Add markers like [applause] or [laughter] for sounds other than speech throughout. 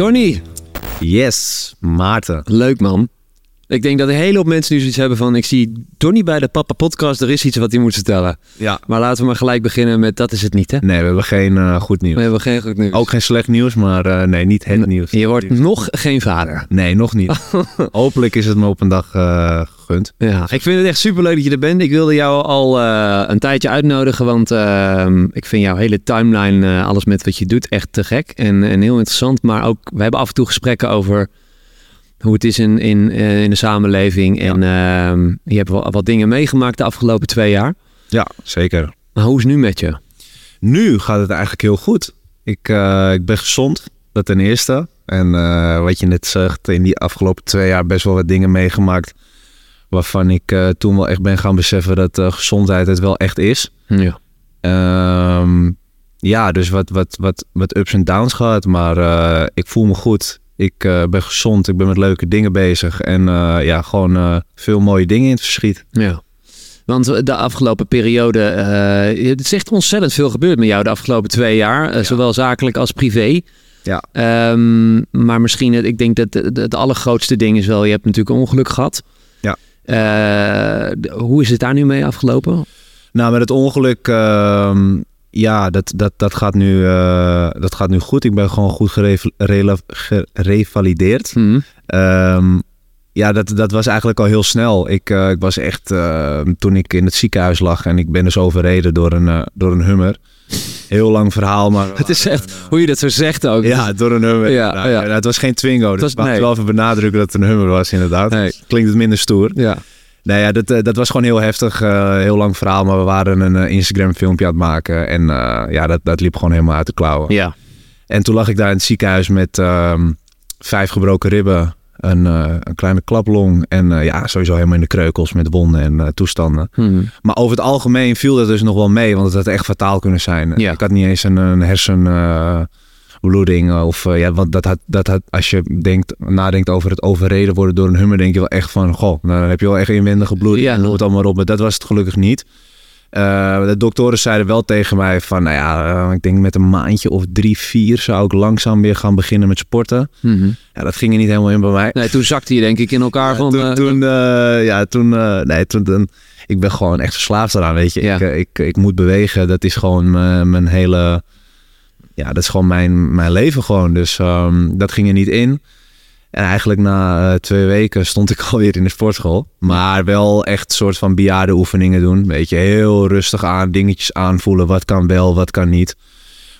Donny, Yes, Maarten. leuk man. Ik denk dat een hele hoop mensen nu zoiets hebben van... ik zie Donny bij de Papa Podcast, er is iets wat hij moet vertellen. Ja. Maar laten we maar gelijk beginnen met dat is het niet, hè? Nee, we hebben geen eh, goed nieuws. We hebben geen goed nieuws. Ook geen slecht nieuws, maar eh, nee, niet het nieuws. Je wordt nog geen vader. Nee, nog niet. [laughs] Hopelijk is het me op een dag eh, gegund. Ja, ik vind het echt superleuk dat je er bent. Ik wilde jou al een tijdje uitnodigen, want ehm, ik vind jouw hele timeline, alles met wat je doet, echt te gek en, en heel interessant. Maar ook, we hebben af en toe gesprekken over hoe het is in, in, eh, in de samenleving. En ehm, je hebt wel wat dingen meegemaakt de afgelopen twee jaar. Ja, zeker. Maar hoe is het nu met je? Nu gaat het eigenlijk heel goed. Ik, eh, ik ben gezond, dat ten eerste. En eh, wat je net zegt, in die afgelopen twee jaar best wel wat dingen meegemaakt. Waarvan ik toen wel echt ben gaan beseffen dat gezondheid het wel echt is. Ja. Ehm, ja, dus wat, wat, wat, wat ups en downs gehad. Maar ik voel me goed. Ik eh, ben gezond. Ik ben met leuke dingen bezig. En eh, ja, gewoon eh, veel mooie dingen in het verschiet. ja. Want de afgelopen periode, het is echt ontzettend veel gebeurd met jou de afgelopen twee jaar. Zowel zakelijk als privé. Ja. Ehm, maar misschien, het, ik denk dat het, het allergrootste ding is wel, je hebt natuurlijk een ongeluk gehad. Ja. Hoe is het daar nu mee afgelopen? Nou, met het ongeluk, ehm, ja, dat, dat, dat, gaat nu, eh, dat gaat nu goed. Ik ben gewoon goed gerevalideerd. Hm. Ehm, ja, dat, dat was eigenlijk al heel snel. Ik, eh, ik was echt, eh, toen ik in het ziekenhuis lag en ik ben dus overreden door een, door een hummer. Heel lang verhaal, maar... [laughs] Het is echt, hoe je dat zo zegt ook. Ja, door een hummer. Ja, Nou, ja. nou, het was geen Twingo, dus was- ik mag nee. wel even benadrukken dat het een hummer was inderdaad. Nee. Klinkt het minder stoer. Ja. Nou ja, dat, eh, dat was gewoon heel heftig. eh, heel lang verhaal, maar we waren een eh, Instagram filmpje aan het maken. En ja, dat, dat liep gewoon helemaal uit de klauwen. ja. En toen lag ik daar in het ziekenhuis met ehm, vijf gebroken ribben. Een, een kleine klaplong. En ja, sowieso helemaal in de kreukels met wonden en toestanden. Hm. Maar over het algemeen viel dat dus nog wel mee. Want het had echt fataal kunnen zijn. Ja. Ik had niet eens een, een hersenbloeding. of eh, ja, want dat had, dat had, als je denkt, nadenkt over het overreden worden door een hummer, denk je wel echt van, goh, nou, dan heb je wel echt inwendige bloeding. Ja. Noem het allemaal op. Maar dat was het gelukkig niet. Eh, de doktoren zeiden wel tegen mij van, nou ja, eh, ik denk met een maandje of drie, vier zou ik langzaam weer gaan beginnen met sporten. Mhm. Ja, dat ging er niet helemaal in bij mij. Nee, toen zakte je denk ik in elkaar van... toen, eh, toen, eh, ja, toen, eh, nee, toen, toen- ik ben gewoon echt verslaafd eraan, weet je. Ja. Ik, eh, ik, ik moet bewegen, dat is gewoon mijn hele, ja, dat is gewoon mijn, mijn leven gewoon. Dus ehm, dat ging er niet in. En eigenlijk na eh, twee weken stond ik [laughs] alweer in de sportschool. Maar wel echt soort van bejaarde oefeningen doen. Weet je, heel rustig aan, dingetjes aanvoelen. Wat kan wel, wat kan niet.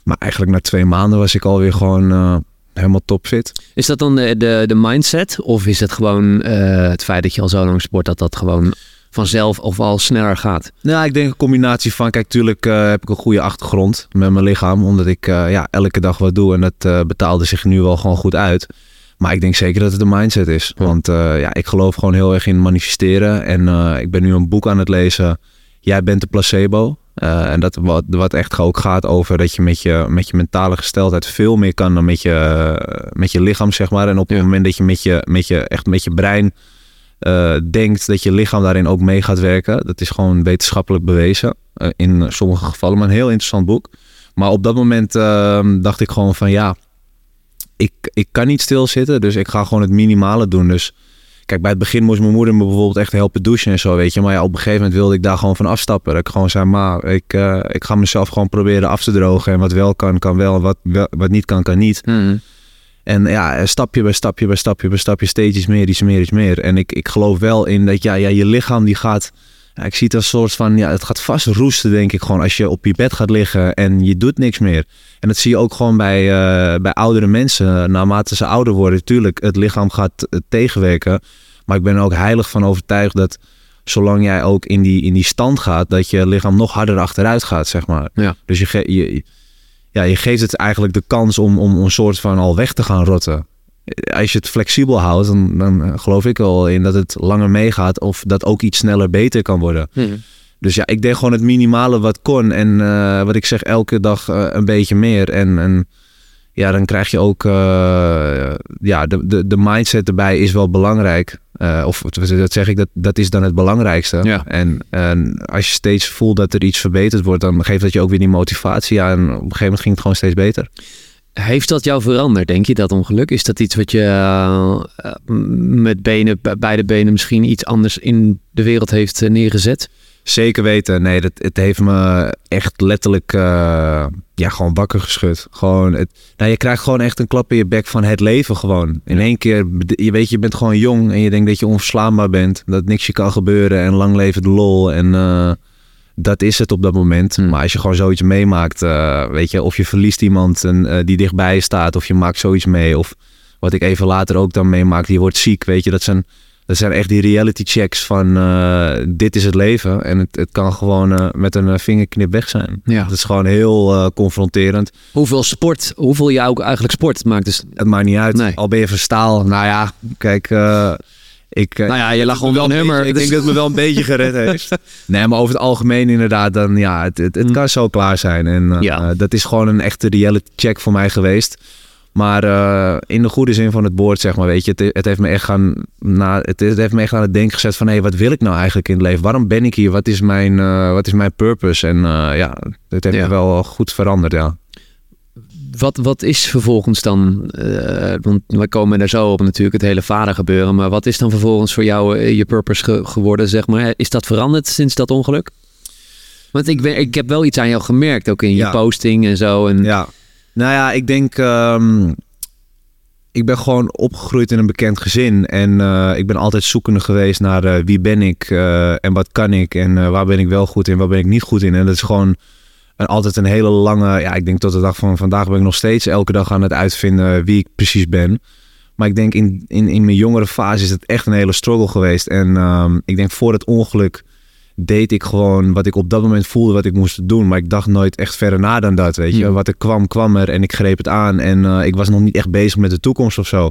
Maar eigenlijk na twee maanden was ik alweer gewoon eh, helemaal topfit. Is dat dan de, de, mindset? Of is het gewoon eh, het feit dat je al zo lang sport, dat dat gewoon vanzelf of al sneller gaat? Nou, ik denk een combinatie van, kijk, tuurlijk eh, heb ik een goede achtergrond met mijn lichaam, omdat ik eh, ja, elke dag wat doe en dat eh, betaalde zich nu wel gewoon goed uit. Maar ik denk zeker dat het een mindset is, Ja. want ja, ik geloof gewoon heel erg in manifesteren en ik ben nu een boek aan het lezen, Jij bent de placebo. En dat wat, wat echt ook gaat over dat je met je, met je mentale gesteldheid veel meer kan dan met je, met je lichaam, zeg maar. En op het Ja. moment dat je met je, met je echt met je brein eh, denkt dat je lichaam daarin ook mee gaat werken. Dat is gewoon wetenschappelijk bewezen. eh, in sommige gevallen. Maar een heel interessant boek. Maar op dat moment ehm, dacht ik gewoon van ja, ik, ik kan niet stilzitten. Dus ik ga gewoon het minimale doen. Dus kijk, bij het begin moest mijn moeder me bijvoorbeeld echt helpen douchen en zo, weet je. Maar ja, op een gegeven moment wilde ik daar gewoon van afstappen. Dat ik gewoon zei, ma, ik, eh, ik ga mezelf gewoon proberen af te drogen. En wat wel kan, kan wel. Wat, wat niet kan, kan niet. Mhm. En ja, stapje bij stapje bij stapje bij stapje steeds iets meer, iets meer, iets meer. En ik, ik geloof wel in dat ja, ja, je lichaam die gaat... Ja, ik zie het als een soort van, ja, het gaat vast roesten denk ik gewoon als je op je bed gaat liggen en je doet niks meer. En dat zie je ook gewoon bij, eh, bij oudere mensen. Naarmate ze ouder worden, tuurlijk, het lichaam gaat eh, tegenwerken. Maar ik ben er ook heilig van overtuigd dat zolang jij ook in die, in die stand gaat, dat je lichaam nog harder achteruit gaat, zeg maar. Ja. Dus je, je, ja, je geeft het eigenlijk de kans om, om een soort van al weg te gaan rotten. Als je het flexibel houdt, dan, dan geloof ik wel in dat het langer meegaat of dat ook iets sneller beter kan worden. Mhm. Dus ja, ik deed gewoon het minimale wat kon. En eh, wat ik zeg, elke dag eh, een beetje meer. En, en ja, dan krijg je ook... eh, ja, de, de, de mindset erbij is wel belangrijk. Eh, of dat zeg ik, dat, dat is dan het belangrijkste. Ja. En, en als je steeds voelt dat er iets verbeterd wordt... dan geeft dat je ook weer die motivatie aan. En op een gegeven moment ging het gewoon steeds beter. Heeft dat jou veranderd, denk je, dat ongeluk? Is dat iets wat je uh, met benen, beide benen misschien iets anders in de wereld heeft neergezet? Zeker weten. Nee, dat, het heeft me echt letterlijk uh, ja, gewoon wakker geschud. Gewoon, het, nou, je krijgt gewoon echt een klap in je bek van het leven gewoon. In één keer, je weet, je bent gewoon jong en je denkt dat je onverslaanbaar bent. Dat niks je kan gebeuren en lang leven de lol. En uh, dat is het op dat moment. Hmm. Maar als je gewoon zoiets meemaakt, uh, weet je, of je verliest iemand en, die dichtbij je staat, of je maakt zoiets mee. Of wat ik even later ook dan meemaak, je wordt ziek, weet je, dat zijn dat zijn echt die reality checks van uh, dit is het leven. En het, het kan gewoon uh, met een vingerknip weg zijn. Ja. Dat is gewoon heel uh, confronterend. Hoeveel sport, hoeveel je ook eigenlijk sport maakt dus... Het maakt niet uit. Nee. Al ben je van staal. Nou ja, kijk... ik, nou ja, je lag gewoon wel een hummer. Ik denk dat het me wel een beetje gered heeft. [laughs] Nee, maar over het algemeen inderdaad, dan ja, het, het, het mm. kan zo klaar zijn. En ja. dat is gewoon een echte reality check voor mij geweest. Maar uh, in de goede zin van het woord, zeg maar, weet je, het, het, heeft me echt gaan, na, het, het, heeft me echt aan het denken gezet van, hé, hey, wat wil ik nou eigenlijk in het leven? Waarom ben ik hier? Wat is mijn, uh, wat is mijn purpose? En uh, ja, het heeft ja. me wel goed veranderd, ja. Wat, wat is vervolgens dan, want we komen daar zo op natuurlijk, het hele vader gebeuren, maar wat is dan vervolgens voor jou je purpose ge geworden, zeg maar? Is dat veranderd sinds dat ongeluk? Want ik, ben, ik heb wel iets aan jou gemerkt, ook in je ja. posting en zo. En... Ja. Nou ja, ik denk. Um, ik ben gewoon opgegroeid in een bekend gezin. En uh, ik ben altijd zoekende geweest naar uh, wie ben ik uh, en wat kan ik en waar ben ik wel goed in, waar ben ik niet goed in. En dat is gewoon een, altijd een hele lange. Ja, ik denk tot de dag van vandaag ben ik nog steeds elke dag aan het uitvinden wie ik precies ben. Maar ik denk in, in, in mijn jongere fase is het echt een hele struggle geweest. En um, ik denk voor het ongeluk deed ik gewoon wat ik op dat moment voelde wat ik moest doen. Maar ik dacht nooit echt verder na dan dat, weet je. Hmm. Wat er kwam, kwam er en ik greep het aan. En uh, ik was nog niet echt bezig met de toekomst of zo.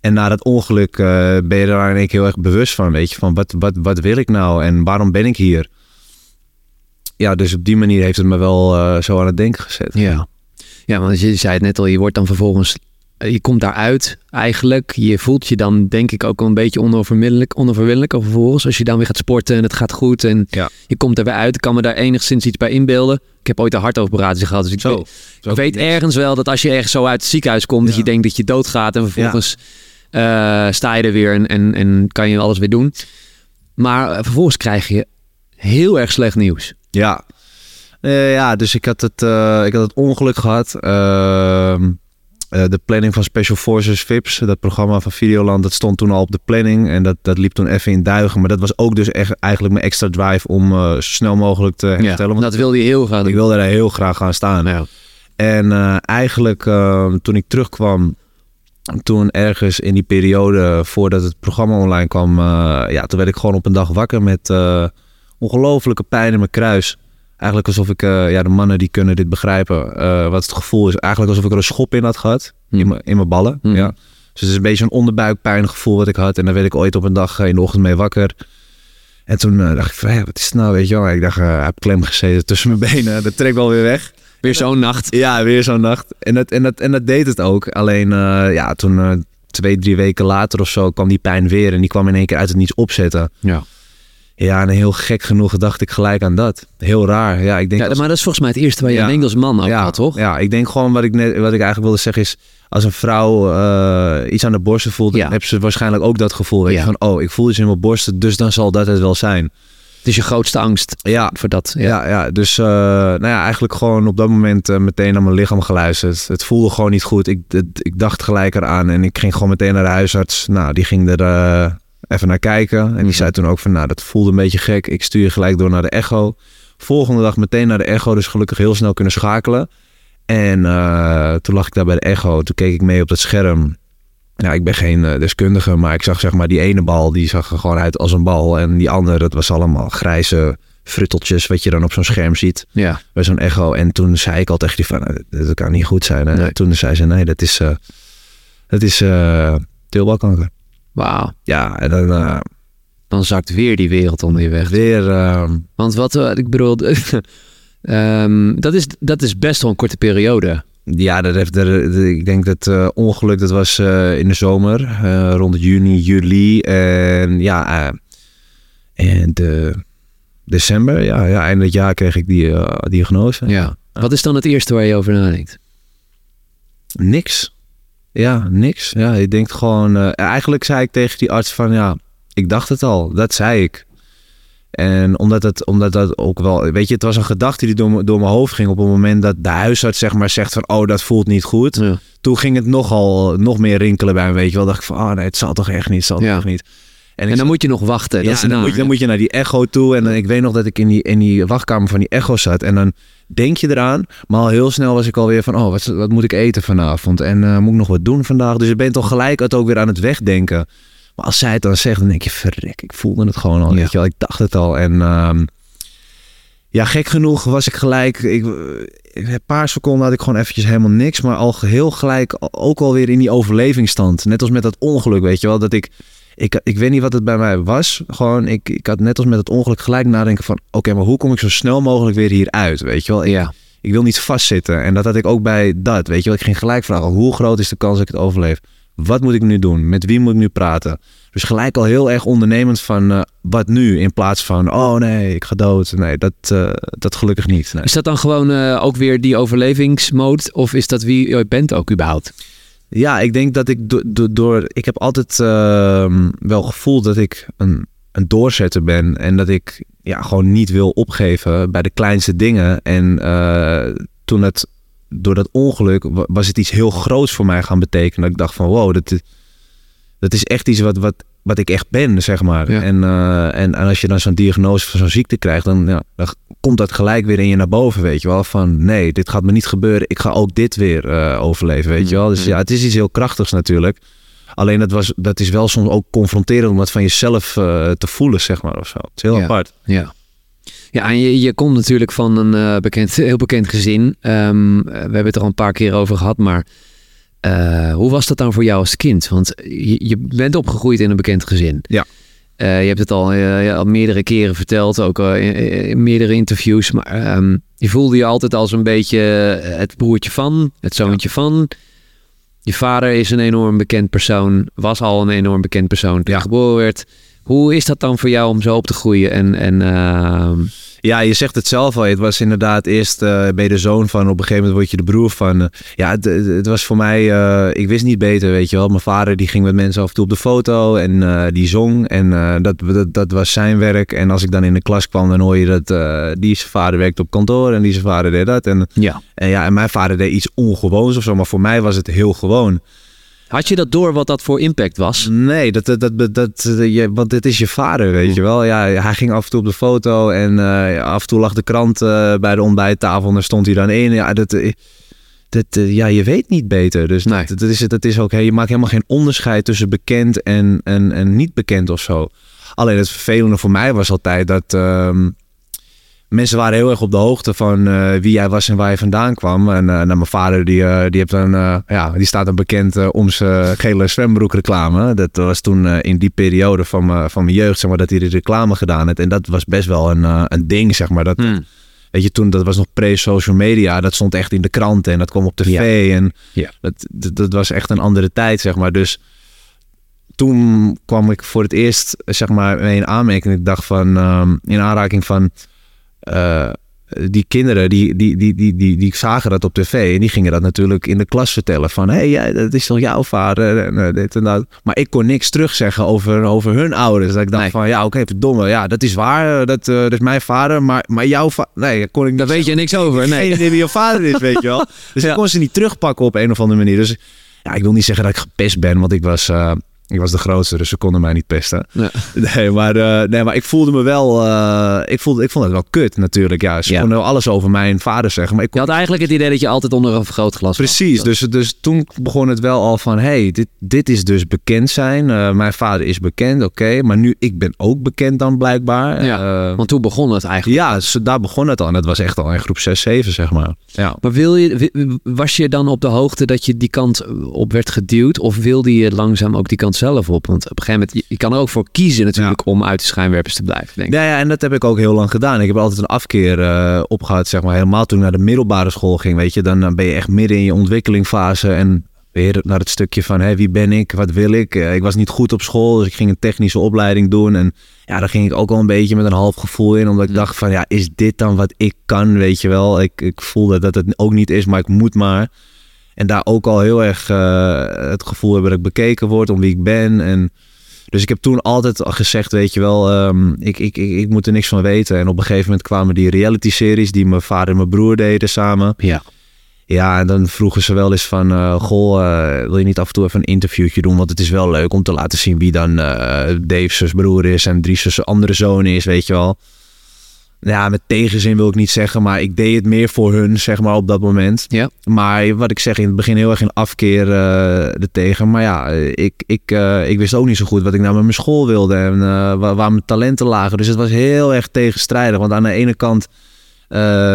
En na dat ongeluk uh, ben je daar in heel erg bewust van, weet je. Van wat, wat, wat wil ik nou en waarom ben ik hier? Ja, dus op die manier heeft het me wel uh, zo aan het denken gezet. Ja. Ja, want je zei het net al, je wordt dan vervolgens eh, je komt daaruit eigenlijk. Je voelt je dan denk ik ook een beetje onoverwinnelijk, onoverwinnelijk vervolgens. Als je dan weer gaat sporten en het gaat goed en je komt er weer uit. Ik kan me daar enigszins iets bij inbeelden. Ik heb ooit een hartoperatie gehad, dus ik zo, weet, weet ergens wel dat als je ergens zo uit het ziekenhuis komt, dat je denkt dat je doodgaat en vervolgens uh, sta je er weer en, en, en kan je alles weer doen. Maar uh, vervolgens krijg je heel erg slecht nieuws. Ja, uh, ja dus ik had het, ik had het ongeluk gehad. Ehm, uh, de planning van Special Forces VIPS, dat programma van Videoland, dat stond toen al op de planning. En dat, dat liep toen even in duigen. Maar dat was ook dus echt eigenlijk mijn extra drive om uh, zo snel mogelijk te herstellen. Ja, dat wilde je heel graag Ik wilde daar heel graag gaan staan. Ja. En uh, eigenlijk toen ik terugkwam, toen ergens in die periode voordat het programma online kwam, ja, toen werd ik gewoon op een dag wakker met ongelofelijke pijn in mijn kruis. Eigenlijk alsof ik, uh, ja, de mannen die kunnen dit begrijpen. Uh, wat het gevoel is, eigenlijk alsof ik er een schop in had gehad. In, mijn, in mijn ballen. Hmm. Ja. Dus het is een beetje een onderbuikpijngevoel wat ik had. En daar werd ik ooit op een dag eh, in de ochtend mee wakker. En toen dacht ik van, ja, wat is het nou, weet je wel. Ik dacht, ik heb klem gezeten tussen mijn [laughs] benen. Dat trekt wel weer weg. Weer zo'n nacht. Ja, weer zo'n nacht. En dat, en, dat, en dat deed het ook. Alleen, ja, toen twee, drie weken later of zo kwam die pijn weer. En die kwam in één keer uit het niets opzetten. Ja. Ja, en heel gek genoeg dacht ik gelijk aan dat. Heel raar. Ja, ik denk ja, maar dat is volgens mij het eerste waar je ja, denkt als man ook ja, had, toch? Ja, ik denk gewoon wat ik, net, wat ik eigenlijk wilde zeggen is... als een vrouw uh, iets aan de borsten voelt... dan heb ze waarschijnlijk ook dat gevoel. Weet je, van, oh, ik voel iets in mijn borsten, dus dan zal dat het wel zijn. Het is je grootste angst ja. voor dat. Ja, ja, ja. dus uh, nou ja, eigenlijk gewoon op dat moment uh, meteen naar mijn lichaam geluisterd. Het voelde gewoon niet goed. Ik, het, ik dacht gelijk eraan en ik ging gewoon meteen naar de huisarts. Nou, die ging er even naar kijken. En die mhm. zei toen ook van, nou, dat voelde een beetje gek. Ik stuur je gelijk door naar de echo. Volgende dag meteen naar de echo, dus gelukkig heel snel kunnen schakelen. En uh, toen lag ik daar bij de echo. Toen keek ik mee op dat scherm. Ja, ik ben geen uh, deskundige, maar ik zag zeg maar die ene bal, die zag er gewoon uit als een bal. En die andere, dat was allemaal grijze frutteltjes, wat je dan op zo'n scherm ziet. Ja. Bij zo'n echo. En toen zei ik al tegen die van, nou, dat kan niet goed zijn. En toen zei ze, nee, dat is, uh, dat is uh, teelbalkanker. Wauw. Ja, en dan... Uh, dan zakt weer die wereld onder je weg. Weer... Uh, Want wat, uh, ik bedoel... um, [laughs] dat, is, dat is best wel een korte periode. Ja, dat heeft er, ik denk dat uh, ongeluk, dat was uh, in de zomer, uh, rond juni, juli. En ja, en de december, ja, ja, eind het jaar kreeg ik die diagnose. Ja. Wat is dan het eerste waar je over nadenkt? Niks. Ja, niks. Ja, ik denk gewoon... eh, eigenlijk zei ik tegen die arts van... Ja, ik dacht het al. Dat zei ik. En omdat, het, omdat dat ook wel... Weet je, het was een gedachte die door, door mijn hoofd ging... op het moment dat de huisarts zeg maar zegt van... Oh, dat voelt niet goed. Ja. Toen ging het nogal nog meer rinkelen bij me, weet je wel. dacht ik van... Oh nee, het zal toch echt niet, het zal toch Ja. niet. En dan moet je nog wachten. Dat ja, is dan, moet je, dan moet je naar die echo toe. En dan, ik weet nog dat ik in die, in die wachtkamer van die echo zat. En dan denk je eraan. Maar al heel snel was ik alweer van... Oh, wat, wat moet ik eten vanavond? En eh, moet ik nog wat doen vandaag? Dus je bent toch gelijk het ook weer aan het wegdenken. Maar als zij het dan zegt, dan denk je... Verrek, ik voelde het gewoon al. Ja. Weet je wel, ik dacht het al. En ehm, ja, gek genoeg was ik gelijk... Ik, ik- een paar seconden had ik gewoon eventjes helemaal niks. Maar al heel gelijk ook alweer in die overlevingsstand. Net als met dat ongeluk, weet je wel. Dat ik... Ik, ik weet niet wat het bij mij was. Gewoon, ik, ik had net als met het ongeluk gelijk nadenken van... Oké, maar hoe kom ik zo snel mogelijk weer hieruit? Weet je wel? Ja. ik wil niet vastzitten. En dat had ik ook bij dat, weet je wel. Ik ging gelijk vragen, hoe groot is de kans dat ik het overleef? Wat moet ik nu doen? Met wie moet ik nu praten? Dus gelijk al heel erg ondernemend van... eh, wat nu? In plaats van, oh nee, ik ga dood. Nee, dat, eh, dat gelukkig niet. Nee. Is dat dan gewoon eh, ook weer die overlevingsmode? Of is dat wie je bent ook überhaupt? Ja, ik denk dat ik do- do- door. Ik heb altijd ehm, wel gevoeld dat ik een, een doorzetter ben. En dat ik ja, gewoon niet wil opgeven bij de kleinste dingen. En eh, toen het door dat ongeluk wa- was het iets heel groots voor mij gaan betekenen. Dat ik dacht van wow, dat, is- dat is echt iets wat, wat, wat ik echt ben, zeg maar. Ja. En, eh, en, en als je dan zo'n diagnose van zo'n ziekte krijgt, dan, ja, dan komt dat gelijk weer in je naar boven, weet je wel. Van nee, dit gaat me niet gebeuren. Ik ga ook dit weer eh, overleven, weet je wel. Dus Mhm. ja, het is iets heel krachtigs natuurlijk. Alleen dat, was, dat is wel soms ook confronterend om dat van jezelf eh, te voelen, zeg maar, of zo. Het is heel Ja. apart. Ja. Ja, en je, je komt natuurlijk van een bekend, heel bekend gezin. Ehm, eh, we hebben het er al een paar keer over gehad, maar eh, hoe was dat dan voor jou als kind? Want je, je bent opgegroeid in een bekend gezin. Ja. Eh, je hebt het al, eh, al meerdere keren verteld, ook in, in meerdere interviews. Maar ehm, je voelde je altijd als een beetje het broertje van, het zoontje van. Je vader is een enorm bekend persoon, was al een enorm bekend persoon toen je Ja. geboren werd. Hoe is dat dan voor jou om zo op te groeien? En, en ehm, Ja, je zegt het zelf al. Het was inderdaad eerst eh ben je de zoon van, op een gegeven moment word je de broer van. ja, het, het was voor mij, eh, ik wist niet beter, weet je wel. Mijn vader die ging met mensen af en toe op de foto en eh, die zong. En dat, dat, dat was zijn werk. En als ik dan in de klas kwam, dan hoor je dat die zijn vader werkte op kantoor en die zijn vader deed dat. En, ja. en ja, en mijn vader deed iets ongewoons of zo, maar voor mij was het heel gewoon. Had je dat door wat dat voor impact was? Nee, dat, dat, dat, dat, dat- je, want dit is je vader, weet je wel. Ja, hij ging af en toe op de foto en eh, af en toe lag de krant eh, bij de ontbijttafel en daar stond hij dan in. Ja, dat, eh, dat, eh, ja je weet niet beter. Dus Nee. dat, dat is, dat is ook, je maakt helemaal geen onderscheid tussen bekend en, en, en niet bekend of zo. Alleen het vervelende voor mij was altijd dat ehm, mensen waren heel erg op de hoogte van eh, wie jij was en waar je vandaan kwam. En nou, mijn vader die, eh, die, heeft eh, ja, die staat dan bekend om zijn gele zwembroek reclame. Dat was toen in die periode van, mijn- van mijn jeugd, zeg maar, dat hij de reclame gedaan heeft. En dat was best wel een, een ding, zeg maar. Dat, Hmm. Weet je, toen, dat was nog pre-social media. Dat stond echt in de kranten en dat kwam op tv. En Ja. dat, dat, dat was echt een andere tijd, zeg maar. Dus toen kwam ik voor het eerst, zeg maar, mee in aanmerking. Ik dacht van, ehm, in aanraking van... eh, die kinderen, die, die, die, die, die, die zagen dat op tv. En die gingen dat natuurlijk in de klas vertellen. Van, hé, hey, jij, dat is toch jouw vader? En, eh, dit en dat. Maar ik kon niks terugzeggen over, over hun ouders. Dat ik dacht Nee. van, ja, oké, verdomme. Ja, dat is waar. eh, Dat, eh, dat is mijn vader. Maar, maar jouw vader... Nee, kon ik Daar weet je niks over. [laughs] Geen Nee. idee wie je vader is, weet je wel. [laughs] Dus Ja. ik kon ze niet terugpakken op een of andere manier. Dus ja, ik wil niet zeggen dat ik gepest ben, want ik was, eh, ik was de grootste, dus ze konden mij niet pesten. Ja. [laughs] Nee, maar, eh, nee, maar ik voelde me wel, eh, ik, voelde, ik vond het wel kut natuurlijk. Ja, ze Ja. konden wel alles over mijn vader zeggen, maar ik Je had eigenlijk het idee dat je altijd onder een vergrootglas was. Precies, dus, dus toen begon het wel al van, hey, dit, dit is dus bekend zijn. Eh, mijn vader is bekend, oké, maar nu ik ben ook bekend dan blijkbaar. Ja, Want toen begon het eigenlijk. ja, dus daar begon het al. En dat was echt al in groep 6, 7, zeg maar. Ja. Maar wil je, was je dan op de hoogte dat je die kant op werd geduwd? Of wilde je langzaam ook die kant zelf op? Want op een gegeven moment, je- kan er ook voor kiezen natuurlijk om uit de schijnwerpers te blijven, denk ik. Ja, ja, en dat heb ik ook heel lang gedaan. Ik heb altijd een afkeer opgehad, zeg maar. Helemaal toen ik naar de middelbare school ging, weet je. Dan, dan ben je echt midden in je ontwikkelingfase en weer naar het stukje van, hé, wie ben ik? Wat wil ik? Eh, ik was niet goed op school, dus ik ging een technische opleiding doen. En ja, daar ging ik ook al een beetje met een half gevoel in. Omdat ik dacht van, ja, is dit dan wat ik kan, weet je wel? Ik, ik voelde dat het ook niet is, maar ik moet maar. En daar ook al heel erg eh, het gevoel hebben dat ik bekeken word om wie ik ben. En dus ik heb toen altijd al gezegd, weet je wel, ehm, ik, ik, ik, ik moet er niks van weten. En op een gegeven moment kwamen die reality-series die mijn vader en mijn broer deden samen. Ja. Ja, en dan vroegen ze wel eens van, eh, goh, eh, wil je niet af en toe even een interviewtje doen? Want het is wel leuk om te laten zien wie dan eh Dave's broer is en Dries' andere zoon is, weet je wel. Ja, met tegenzin wil ik niet zeggen, maar ik deed het meer voor hun, zeg maar, op dat moment. Ja. Maar wat ik zeg, in het begin heel erg in afkeer er tegen. Maar ja, ik, ik, eh, ik wist ook niet zo goed wat ik nou met mijn school wilde en eh, waar, waar mijn talenten lagen. Dus het was heel erg tegenstrijdig. Want aan de ene kant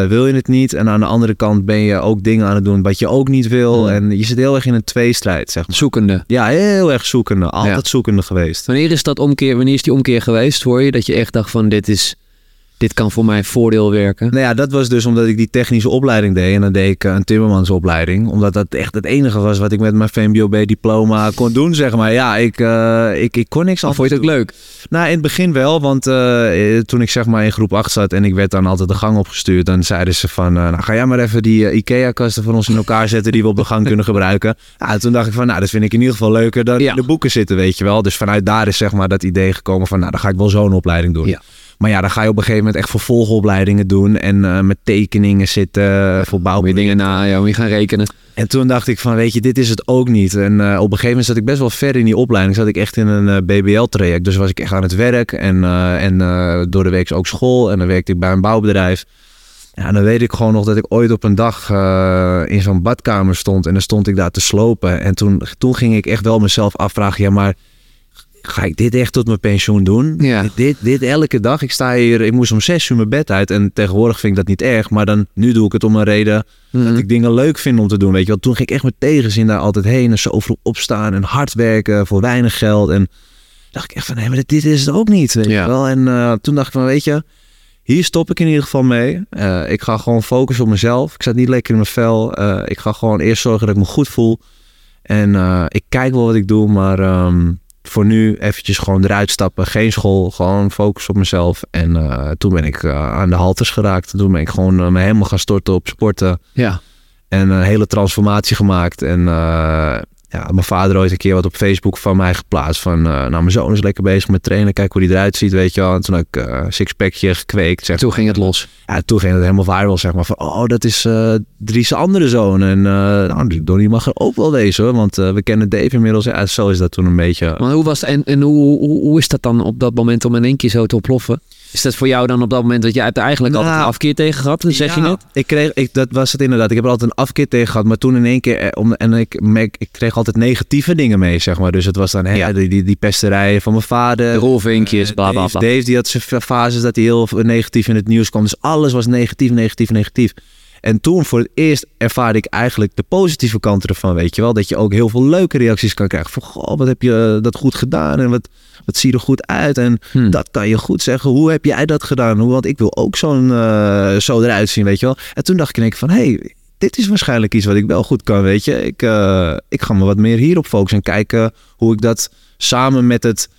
wil je het niet en aan de andere kant ben je ook dingen aan het doen wat je ook niet wil. Hmm. En je zit heel erg in een tweestrijd, zeg maar. Zoekende. Ja, heel erg zoekende. Altijd Ja. zoekende geweest. Wanneer is dat omkeer, wanneer is die omkeer geweest voor je? Dat je echt dacht van dit is, dit kan voor mij voordeel werken. Nou ja, dat was dus omdat ik die technische opleiding deed. En dan deed ik eh, een timmermansopleiding. Omdat dat echt het enige was wat ik met mijn VMBOB-diploma kon doen, zeg maar. Ja, ik, eh, ik, ik kon niks anders vond je het ook leuk? Nou, in het begin wel, want eh, toen ik zeg maar in groep 8 zat en ik werd dan altijd de gang opgestuurd, dan zeiden ze van, nou ga jij maar even die IKEA-kasten van ons in elkaar zetten die we op de gang [laughs] kunnen gebruiken. Ja, toen dacht ik van, nou, dat vind ik in ieder geval leuker dan Ja. in de boeken zitten, weet je wel. Dus vanuit daar is zeg maar dat idee gekomen van, nou, dan ga ik wel zo'n opleiding doen. Ja. Maar ja, dan ga je op een gegeven moment echt vervolgopleidingen doen en eh, met tekeningen zitten voor bouw. Om je dingen na, ja, om je gaan rekenen. En toen dacht ik van, weet je, dit is het ook niet. En eh, op een gegeven moment zat ik best wel ver in die opleiding. Zat ik echt in een eh, BBL-traject. Dus was ik echt aan het werk en, eh, en eh, door de week ook school. En dan werkte ik bij een bouwbedrijf. Ja, dan weet ik gewoon nog dat ik ooit op een dag eh, in zo'n badkamer stond. En dan stond ik daar te slopen. En toen, toen ging ik echt wel mezelf afvragen, ja maar... Ga ik dit echt tot mijn pensioen doen? Ja. Dit, dit elke dag. Ik sta hier, ik moest om zes uur mijn bed uit. En tegenwoordig vind ik dat niet erg. Maar dan, nu doe ik het om een reden dat Mhm. ik dingen leuk vind om te doen. Weet je wel, toen ging ik echt met tegenzin daar altijd heen en zo vroeg opstaan en hard werken voor weinig geld. En dacht ik echt van, nee, maar dit, dit is het ook niet. Weet Ja. je wel. En eh, toen dacht ik van, weet je, hier stop ik in ieder geval mee. Eh, ik ga gewoon focussen op mezelf. Ik zat niet lekker in mijn vel. Eh, ik ga gewoon eerst zorgen dat ik me goed voel. En ik kijk wel wat ik doe, maar ehm, voor nu eventjes gewoon eruit stappen. Geen school, gewoon focus op mezelf. En eh, toen ben ik eh, aan de halters geraakt. Toen ben ik gewoon eh, me helemaal gaan storten op sporten. Ja. En een hele transformatie gemaakt. En ja, mijn vader ooit een keer wat op Facebook van mij geplaatst. Van, eh, nou, mijn zoon is lekker bezig met trainen. Kijk hoe hij eruit ziet, weet je wel. En toen heb ik eh sixpackje gekweekt. Zeg. Toen ging het los. Ja, toen ging het helemaal viral, zeg maar. Van, oh, dat is eh Dries' andere zoon. En nou, Donnie mag er ook wel wezen, hoor. Want we kennen Dave inmiddels. Ja, zo is dat toen een beetje... Maar hoe was het, en, en hoe, hoe, hoe is dat dan op dat moment om in één keer zo te ontploffen? Is dat voor jou dan op dat moment dat jij hebt er eigenlijk altijd Nou, een afkeer tegen gehad? Zeg je net? Ik kreeg, ik, dat was het inderdaad. Ik heb er altijd een afkeer tegen gehad. Maar toen in één keer... eh, Om, en ik, merk- ik kreeg altijd negatieve dingen mee, zeg maar. Dus het was dan hè, Ja. die, die, die pesterijen van mijn vader. De rolvinkjes, bla bla Dave, bla. Dave die had zijn fases dat hij heel negatief in het nieuws kwam. Dus alles was negatief, negatief, negatief. En toen voor het eerst ervaarde ik eigenlijk de positieve kant ervan, weet je wel. Dat je ook heel veel leuke reacties kan krijgen. Van, goh, wat heb je eh, dat goed gedaan en wat, wat zie je er goed uit. En Hm. dat kan je goed zeggen. Hoe heb jij dat gedaan? Want ik wil ook zo'n, eh, zo eruit zien, weet je wel. En toen dacht ik in één keer van, hé, hey, dit is waarschijnlijk iets wat ik wel goed kan, weet je. Ik, eh, ik ga me wat meer hierop focussen en kijken hoe ik dat samen met het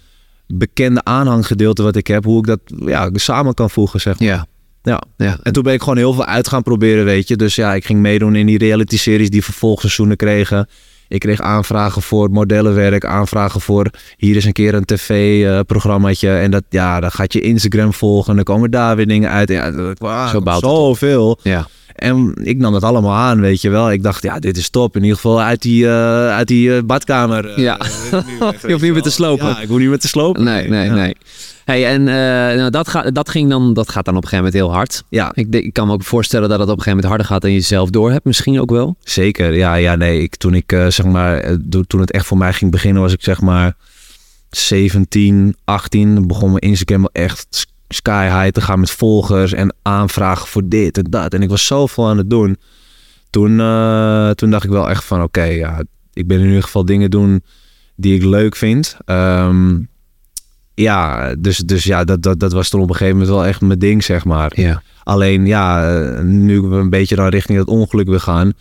bekende aanhanggedeelte wat ik heb, hoe ik dat ja, samen kan voegen, zeg maar. Ja. Ja. ja. En toen ben ik gewoon heel veel uit gaan proberen, weet je. Dus ja, ik ging meedoen in die reality-series die vervolgseizoenen kregen. Ik kreeg aanvragen voor modellenwerk, aanvragen voor hier is een keer een tv-programmaatje. en dat, ja, dan gaat je Instagram volgen en dan komen daar weer dingen uit. Ja, dat, wow, Zo op. zoveel. ja. En ik nam dat allemaal aan, weet je wel. Ik dacht, ja, dit is top. In ieder geval uit die, eh, uit die eh, badkamer. eh, Ja. [laughs] [laughs] Je hoeft niet meer te slopen. Ja, ik hoef niet meer te slopen. Nee, nee, Ja. nee. Hey, en nou, dat, gaat dat, ging dan, dat gaat dan op een gegeven moment heel hard. Ja, Ik, ik kan me ook voorstellen dat het op een gegeven moment harder gaat dan je zelf door hebt. Misschien ook wel. Zeker, ja, ja, nee. Ik, toen ik zeg maar, toen het echt voor mij ging beginnen, was ik zeg maar 17, 18. Dan begon mijn Instagram echt sky high te gaan met volgers en aanvragen voor dit en dat. En ik was zoveel aan het doen. Toen, eh, toen dacht ik wel echt van, oké, ja, ik ben in ieder geval dingen doen die ik leuk vind. Ehm, ja, dus, dus ja, dat, dat, dat was toen op een gegeven moment wel echt mijn ding, zeg maar. Ja. Alleen ja, nu we een beetje dan richting dat ongeluk weer gaan.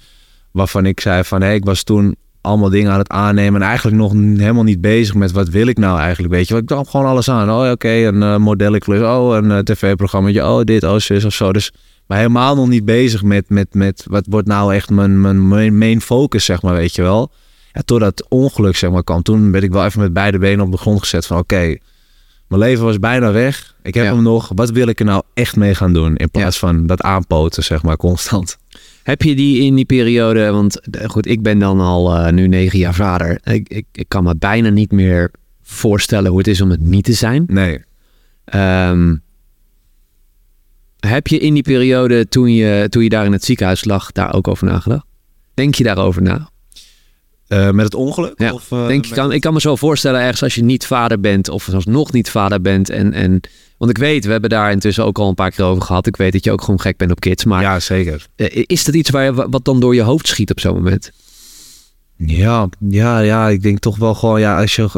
Waarvan ik zei van hé, ik was toen allemaal dingen aan het aannemen. En eigenlijk nog helemaal niet bezig met wat wil ik nou eigenlijk. Weet je ik nam gewoon alles aan. Oh oké, een uh, modellenklus. Oh, een eh, tv-programma. Oh, dit, oh, zus of zo. Dus Maar helemaal nog niet bezig met, met, met wat wordt nou echt mijn, mijn main- focus, zeg maar, weet je wel. Ja, totdat het ongeluk, zeg maar, kwam. Toen werd ik wel even met beide benen op de grond gezet van, oké, mijn leven was bijna weg. Ik heb Ja. hem nog. Wat wil ik er nou echt mee gaan doen? In plaats van dat aanpoten, zeg maar, constant. Heb je die in die periode, want eh, goed, ik ben dan al eh, nu negen jaar vader. Ik, ik, ik kan me bijna niet meer voorstellen hoe het is om het niet te zijn. Nee. Ehm, heb je in die periode, toen je, toen je daar in het ziekenhuis lag, daar ook over nagedacht? Denk je daarover na? Eh, met het ongeluk? Ja, Of, eh, Denk met- kan, ik kan me zo voorstellen, ergens als je niet vader bent, of zelfs nog niet vader bent. En, en, want ik weet, we hebben daar intussen ook al een paar keer over gehad. Ik weet dat je ook gewoon gek bent op kids. Maar Ja, zeker. eh, is dat iets waar, je- wat dan door je hoofd schiet op zo'n moment? Ja, ja, ja, ik denk toch wel gewoon, ja, als je,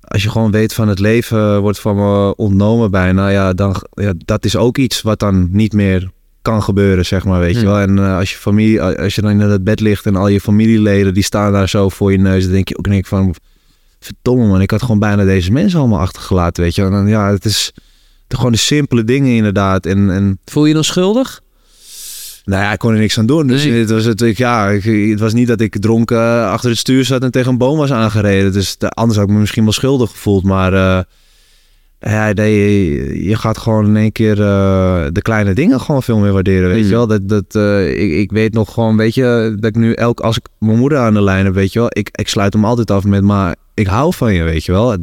als je gewoon weet van het leven wordt van me ontnomen bijna, ja, dan, ja, dat is ook iets wat dan niet meer kan gebeuren, zeg maar, weet je Hmm. wel. En eh, als je familie, als je dan in het bed ligt en al je familieleden, die staan daar zo voor je neus, dan denk je ook ik van, verdomme man, ik had gewoon bijna deze mensen allemaal achtergelaten, weet je. En dan, ja, het is gewoon de simpele dingen inderdaad. En, en Voel je je dan schuldig? nou ja, ik kon er niks aan doen. Dus Nee. het, was het, ik- ja, ik- het was niet dat ik dronken achter het stuur zat en tegen een boom was aangereden. Dus de- anders had ik me misschien wel schuldig gevoeld. Maar eh, ja, nee, je, gaat gewoon in één keer eh, de kleine dingen gewoon veel meer waarderen. Weet Mm. je wel? Dat, dat, eh, ik, ik weet nog gewoon, weet je, dat ik nu elk, als ik mijn moeder aan de lijn heb, weet je wel, ik, ik sluit hem altijd af met, maar ik hou van je, weet je wel.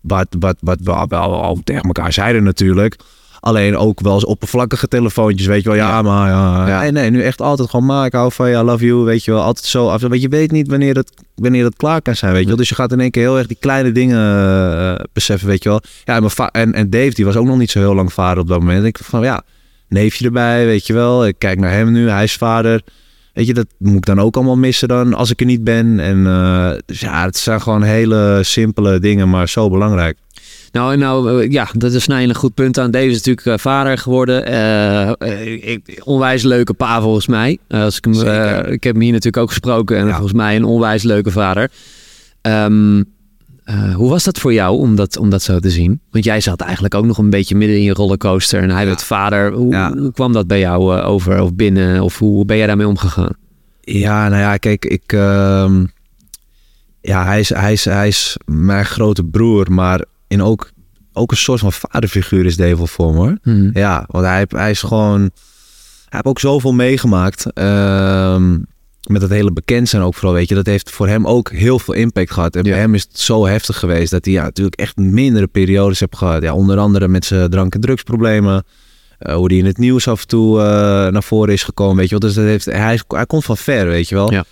Wat, wat, wat we al tegen elkaar zeiden natuurlijk. Alleen ook wel eens oppervlakkige telefoontjes, weet je wel. Ja, Ja. maar ja. Ja. Nee, nee, nu echt altijd gewoon, maar ik hou van je, I love you, weet je wel. Altijd zo af. Want je weet niet wanneer het, wanneer het klaar kan zijn, weet je wel. Dus je gaat in één keer heel erg die kleine dingen eh, beseffen, weet je wel. Ja, en, mijn va- en, en Dave, die was ook nog niet zo heel lang vader op dat moment. Ik van, ja, neefje erbij, weet je wel. Ik kijk naar hem nu, hij is vader. Weet je, dat moet ik dan ook allemaal missen dan als ik er niet ben. En eh, dus ja, het zijn gewoon hele simpele dingen, maar zo belangrijk. Nou, nou eh, ja, dat is snij je een goed punt aan. Dave is natuurlijk eh, vader geworden. Eh, ik- onwijs leuke pa volgens mij. Als ik, hem, ik heb hem hier natuurlijk ook gesproken. En Ja. volgens mij een onwijs leuke vader. Ehm, eh, hoe was dat voor jou om dat, om dat zo te zien? Want jij zat eigenlijk ook nog een beetje midden in je rollercoaster. En hij werd vader. Hoe, Ja. hoe kwam dat bij jou over of binnen? Of hoe ben jij daarmee omgegaan? Ja, nou ja, kijk, ik. ehm, ja, hij is, hij, is, hij is mijn grote broer, maar in ook, ook een soort van vaderfiguur is wel voor me hoor. Hmm. Ja, want hij, hij is gewoon. Hij heeft ook zoveel meegemaakt. ehm, met dat hele bekend zijn ook vooral, weet je. Dat heeft voor hem ook heel veel impact gehad. En Ja. bij hem is het zo heftig geweest dat hij ja, natuurlijk echt mindere periodes heeft gehad. Ja, onder andere met zijn drank- en drugsproblemen. Eh, hoe die in het nieuws af en toe eh, naar voren is gekomen, weet je wel. Dus dat heeft, hij, hij komt van ver, weet je wel. Ja.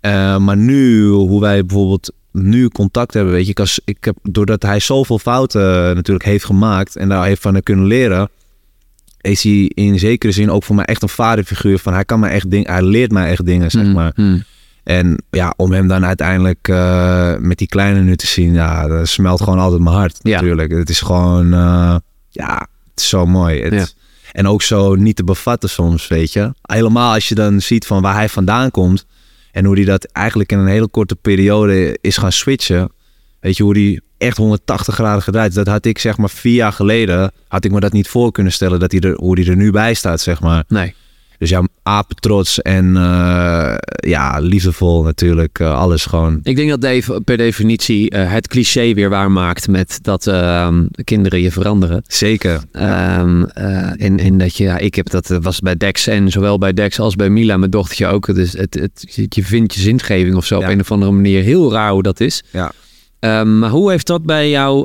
Eh, maar nu, hoe wij bijvoorbeeld nu contact hebben, weet je. Ik, als, ik heb, doordat hij zoveel fouten eh, natuurlijk heeft gemaakt en daar heeft van kunnen leren, is hij in zekere zin ook voor mij echt een vaderfiguur. Van hij kan mij echt dingen, hij leert mij echt dingen, zeg Hmm. maar. Hmm. En ja, om hem dan uiteindelijk eh, met die kleine nu te zien, ja, dat smelt gewoon altijd mijn hart. Ja. Natuurlijk. Het is gewoon, eh, ja, het is zo mooi. Het, Ja. En ook zo niet te bevatten soms, weet je. Helemaal als je dan ziet van waar hij vandaan komt. En hoe hij dat eigenlijk in een hele korte periode is gaan switchen. Weet je, hoe hij echt 180 graden gedraaid is. Dat had ik zeg maar vier jaar geleden, had ik me dat niet voor kunnen stellen. Dat hij er, hoe hij er nu bij staat, zeg maar. Nee. Dus ja, apetrots en eh, ja, liefdevol natuurlijk. eh, alles gewoon. Ik denk dat Dave per definitie eh, het cliché weer waarmaakt met dat ehm, kinderen je veranderen. Zeker. Eh, en, en dat je, ja, ik heb dat was bij Dex en zowel bij Dex als bij Mila, mijn dochtertje ook. Dus het, het, je- je vindt je zingeving of zo Ja. op een of andere manier. Heel raar hoe dat is. Ja. Ehm, maar hoe heeft dat bij jou?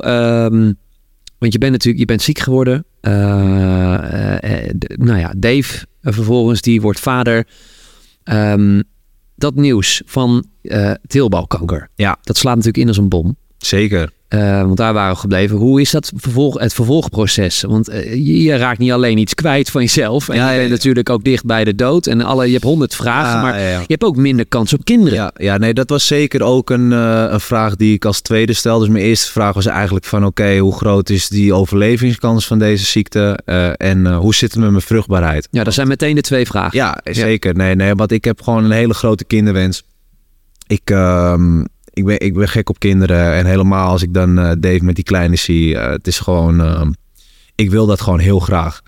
want je bent natuurlijk je bent ziek geworden. Nou ja, Dave eh, vervolgens die wordt vader. Ehm, dat nieuws van eh teelbalkanker. Ja. Dat slaat natuurlijk in als een bom. Zeker. Eh, want daar waren we gebleven. Hoe is dat vervolg, het vervolgproces? Want eh, je, je raakt niet alleen iets kwijt van jezelf. En Ja, je bent ja. natuurlijk ook dicht bij de dood. En alle, je hebt honderd vragen, Ja, maar ja, je hebt ook minder kans op kinderen. Ja, ja, nee, dat was zeker ook een, eh, een vraag die ik als tweede stelde. Dus mijn eerste vraag was eigenlijk van... oké, hoe groot is die overlevingskans van deze ziekte? En hoe zit het met mijn vruchtbaarheid? Ja, dat zijn meteen de twee vragen. Ja, zeker. Nee, nee, want ik heb gewoon een hele grote kinderwens. Ik, ehm, ik, ben, ik ben gek op kinderen. En helemaal als ik dan eh, Dave met die kleine zie. eh, het is gewoon... ehm, ik wil dat gewoon heel graag.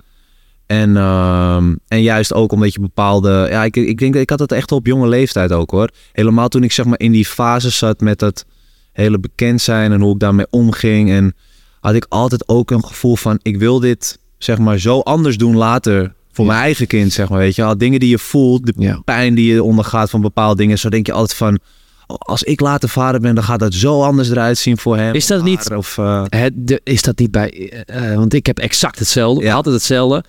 En, ehm, en juist ook omdat je bepaalde... Ja, ik, ik denk dat ik had het echt op jonge leeftijd ook hoor. Helemaal toen ik zeg maar in die fase zat met dat hele bekend zijn en hoe ik daarmee omging. En had ik altijd ook een gevoel van ik wil dit zeg maar zo anders doen later voor Ja. mijn eigen kind, zeg maar. Weet je, al dingen die je voelt, de Ja. pijn die je ondergaat van bepaalde dingen. Zo denk je altijd van, als ik later vader ben, dan gaat dat zo anders eruit zien voor hem. Is dat niet- Of, eh, Het, de, is dat niet bij... eh, eh, want ik heb exact hetzelfde. Ja. Altijd hetzelfde.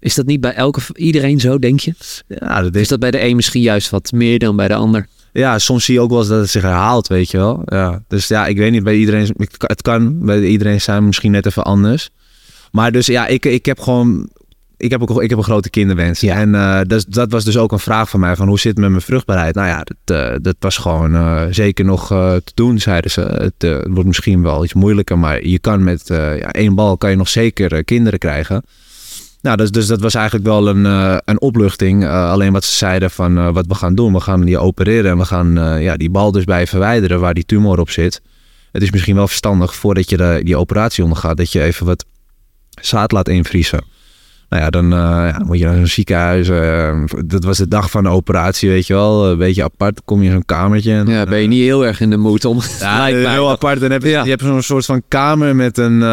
Is dat niet bij elke, iedereen zo, denk je? ja, dat Is is, dat bij de een misschien juist wat meer dan bij de ander? ja, soms zie je ook wel eens dat het zich herhaalt, weet je wel. Ja, dus ja, ik weet niet, bij iedereen, het kan bij iedereen zijn misschien net even anders. Maar dus ja, ik, ik heb gewoon, ik heb ook ik heb een grote kinderwens. Ja. En eh, dat, dat was dus ook een vraag van mij, van hoe zit het met mijn vruchtbaarheid? Nou ja, dat, eh, dat was gewoon eh, zeker nog te doen, zeiden ze. Het, wordt misschien wel iets moeilijker, maar je kan met ja, één bal kan je nog zeker kinderen krijgen. Nou, dus, dus dat was eigenlijk wel een, een opluchting. Alleen wat ze zeiden van wat we gaan doen. We gaan die opereren en we gaan ja, die bal dus bij verwijderen waar die tumor op zit. Het is misschien wel verstandig voordat je de, die operatie ondergaat dat je even wat zaad laat invriezen. Nou ja, dan eh, ja, moet je naar een ziekenhuis. eh, dat was de dag van de operatie, weet je wel. Een beetje apart. Kom je in zo'n kamertje. En, Ja, ben je niet heel erg in de moed om... ja, heel apart. Dan heb je, Ja. je hebt zo'n soort van kamer met een, eh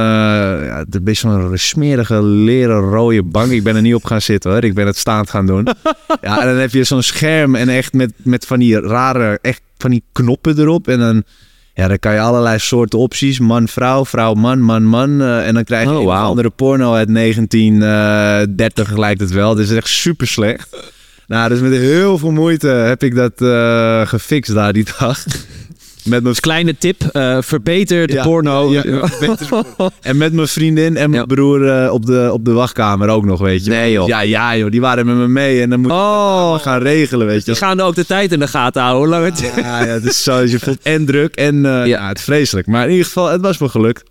ja, een beetje zo'n smerige leren rode bank. Ik ben er niet op gaan zitten hoor. Ik ben het staand gaan doen. [laughs] ja, en dan heb je zo'n scherm en echt met, met van die rare, echt van die knoppen erop. En dan, ja, dan kan je allerlei soorten opties. Man, vrouw, vrouw, man, man, man. Eh, en dan krijg je Oh, een of wauw. andere porno uit 1930 lijkt het wel. Dus is echt super slecht. Nou, dus met heel veel moeite heb ik dat eh, gefixt daar die dag. Met mijn Kleine tip, eh, verbeter de Ja, porno. ja, [laughs] En met mijn vriendin en mijn Ja. broer eh, op, de, op de wachtkamer ook nog, weet je. Nee, joh. Ja, ja joh, die waren met me mee en dan moet je Oh, gaan regelen, weet die je. gaan ook de tijd in de gaten houden. Hoe lang het... Ja, ja, het is zo, je voelt [laughs] en druk en eh, ja. het is vreselijk. Maar in ieder geval, het was me gelukt.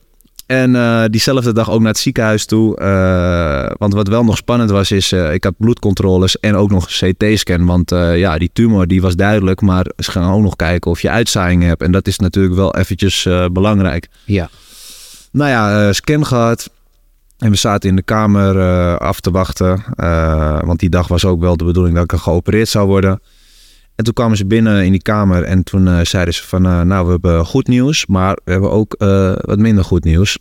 En eh, diezelfde dag ook naar het ziekenhuis toe. eh, want wat wel nog spannend was, is eh, ik had bloedcontroles en ook nog een CT-scan. Want ja, die tumor die was duidelijk, maar ze gaan ook nog kijken of je uitzaaiing hebt. En dat is natuurlijk wel eventjes belangrijk. Ja. Nou ja, scan gehad. En we zaten in de kamer af te wachten. want die dag was ook wel de bedoeling dat ik er geopereerd zou worden. En toen kwamen ze binnen in die kamer en toen eh, zeiden ze van... eh, nou, we hebben goed nieuws, maar we hebben ook eh, wat minder goed nieuws.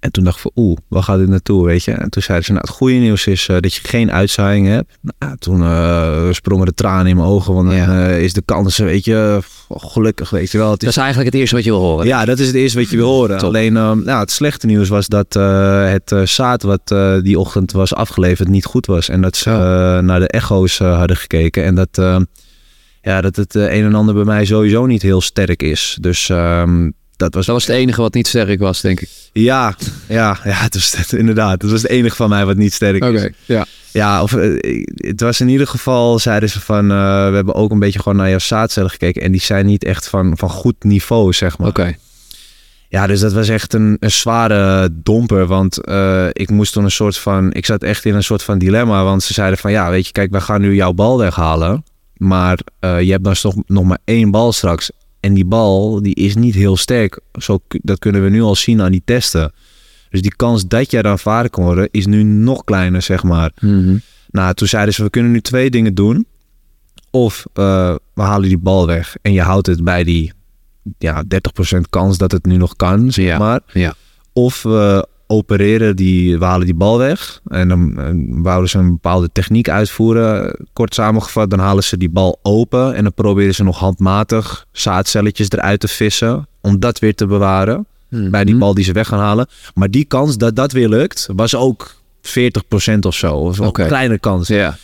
En toen dacht ik van, oeh, waar gaat dit naartoe, weet je? En toen zeiden ze, nou, het goede nieuws is dat je geen uitzaaiing hebt. Nou, toen sprongen de tranen in mijn ogen, want dan Ja. is de kans, weet je, gelukkig, weet je wel. Het is Dat is eigenlijk het eerste wat je wil horen. ja, dat is het eerste wat je wil horen. Top. Alleen ehm, nou, het slechte nieuws was dat het zaad wat die ochtend was afgeleverd niet goed was. En dat ze Oh. naar de echo's hadden gekeken. En dat, eh, ja, dat het eh, een en ander bij mij sowieso niet heel sterk is. Dus ehm, dat was... Dat was het enige wat niet sterk was, denk ik. Ja, ja, [laughs] ja het was het, inderdaad. Het was het enige van mij wat niet sterk is. ja. Ja, of eh, het was in ieder geval, zeiden ze van, eh, we hebben ook een beetje gewoon naar jouw zaadcellen gekeken. En die zijn niet echt van, van goed niveau, zeg maar. Oké. Ja, dus dat was echt een, een zware domper. Want ik moest toen een soort van. Ik zat echt in een soort van dilemma. Want ze zeiden van ja, weet je, kijk, wij gaan nu jouw bal weghalen. Maar eh, je hebt dan toch nog maar één bal straks. En die bal, die is niet heel sterk. Zo, dat kunnen we nu al zien aan die testen. Dus die kans dat jij dan vader kan worden, is nu nog kleiner, zeg maar. Mhm. Nou, toen zeiden ze, we kunnen nu twee dingen doen. Of eh, we halen die bal weg en je houdt het bij die ja, 30% kans dat het nu nog kan, zeg Ja. maar. Ja. Of we opereren, die, we halen die bal weg. En dan eh, wouden ze een bepaalde techniek uitvoeren. Kort samengevat, dan halen ze die bal open. En dan proberen ze nog handmatig zaadcelletjes eruit te vissen. Om dat weer te bewaren bij die Mhm. bal die ze weg gaan halen. Maar die kans dat dat weer lukt, was ook 40% of zo. Of een kleine kans. Ja.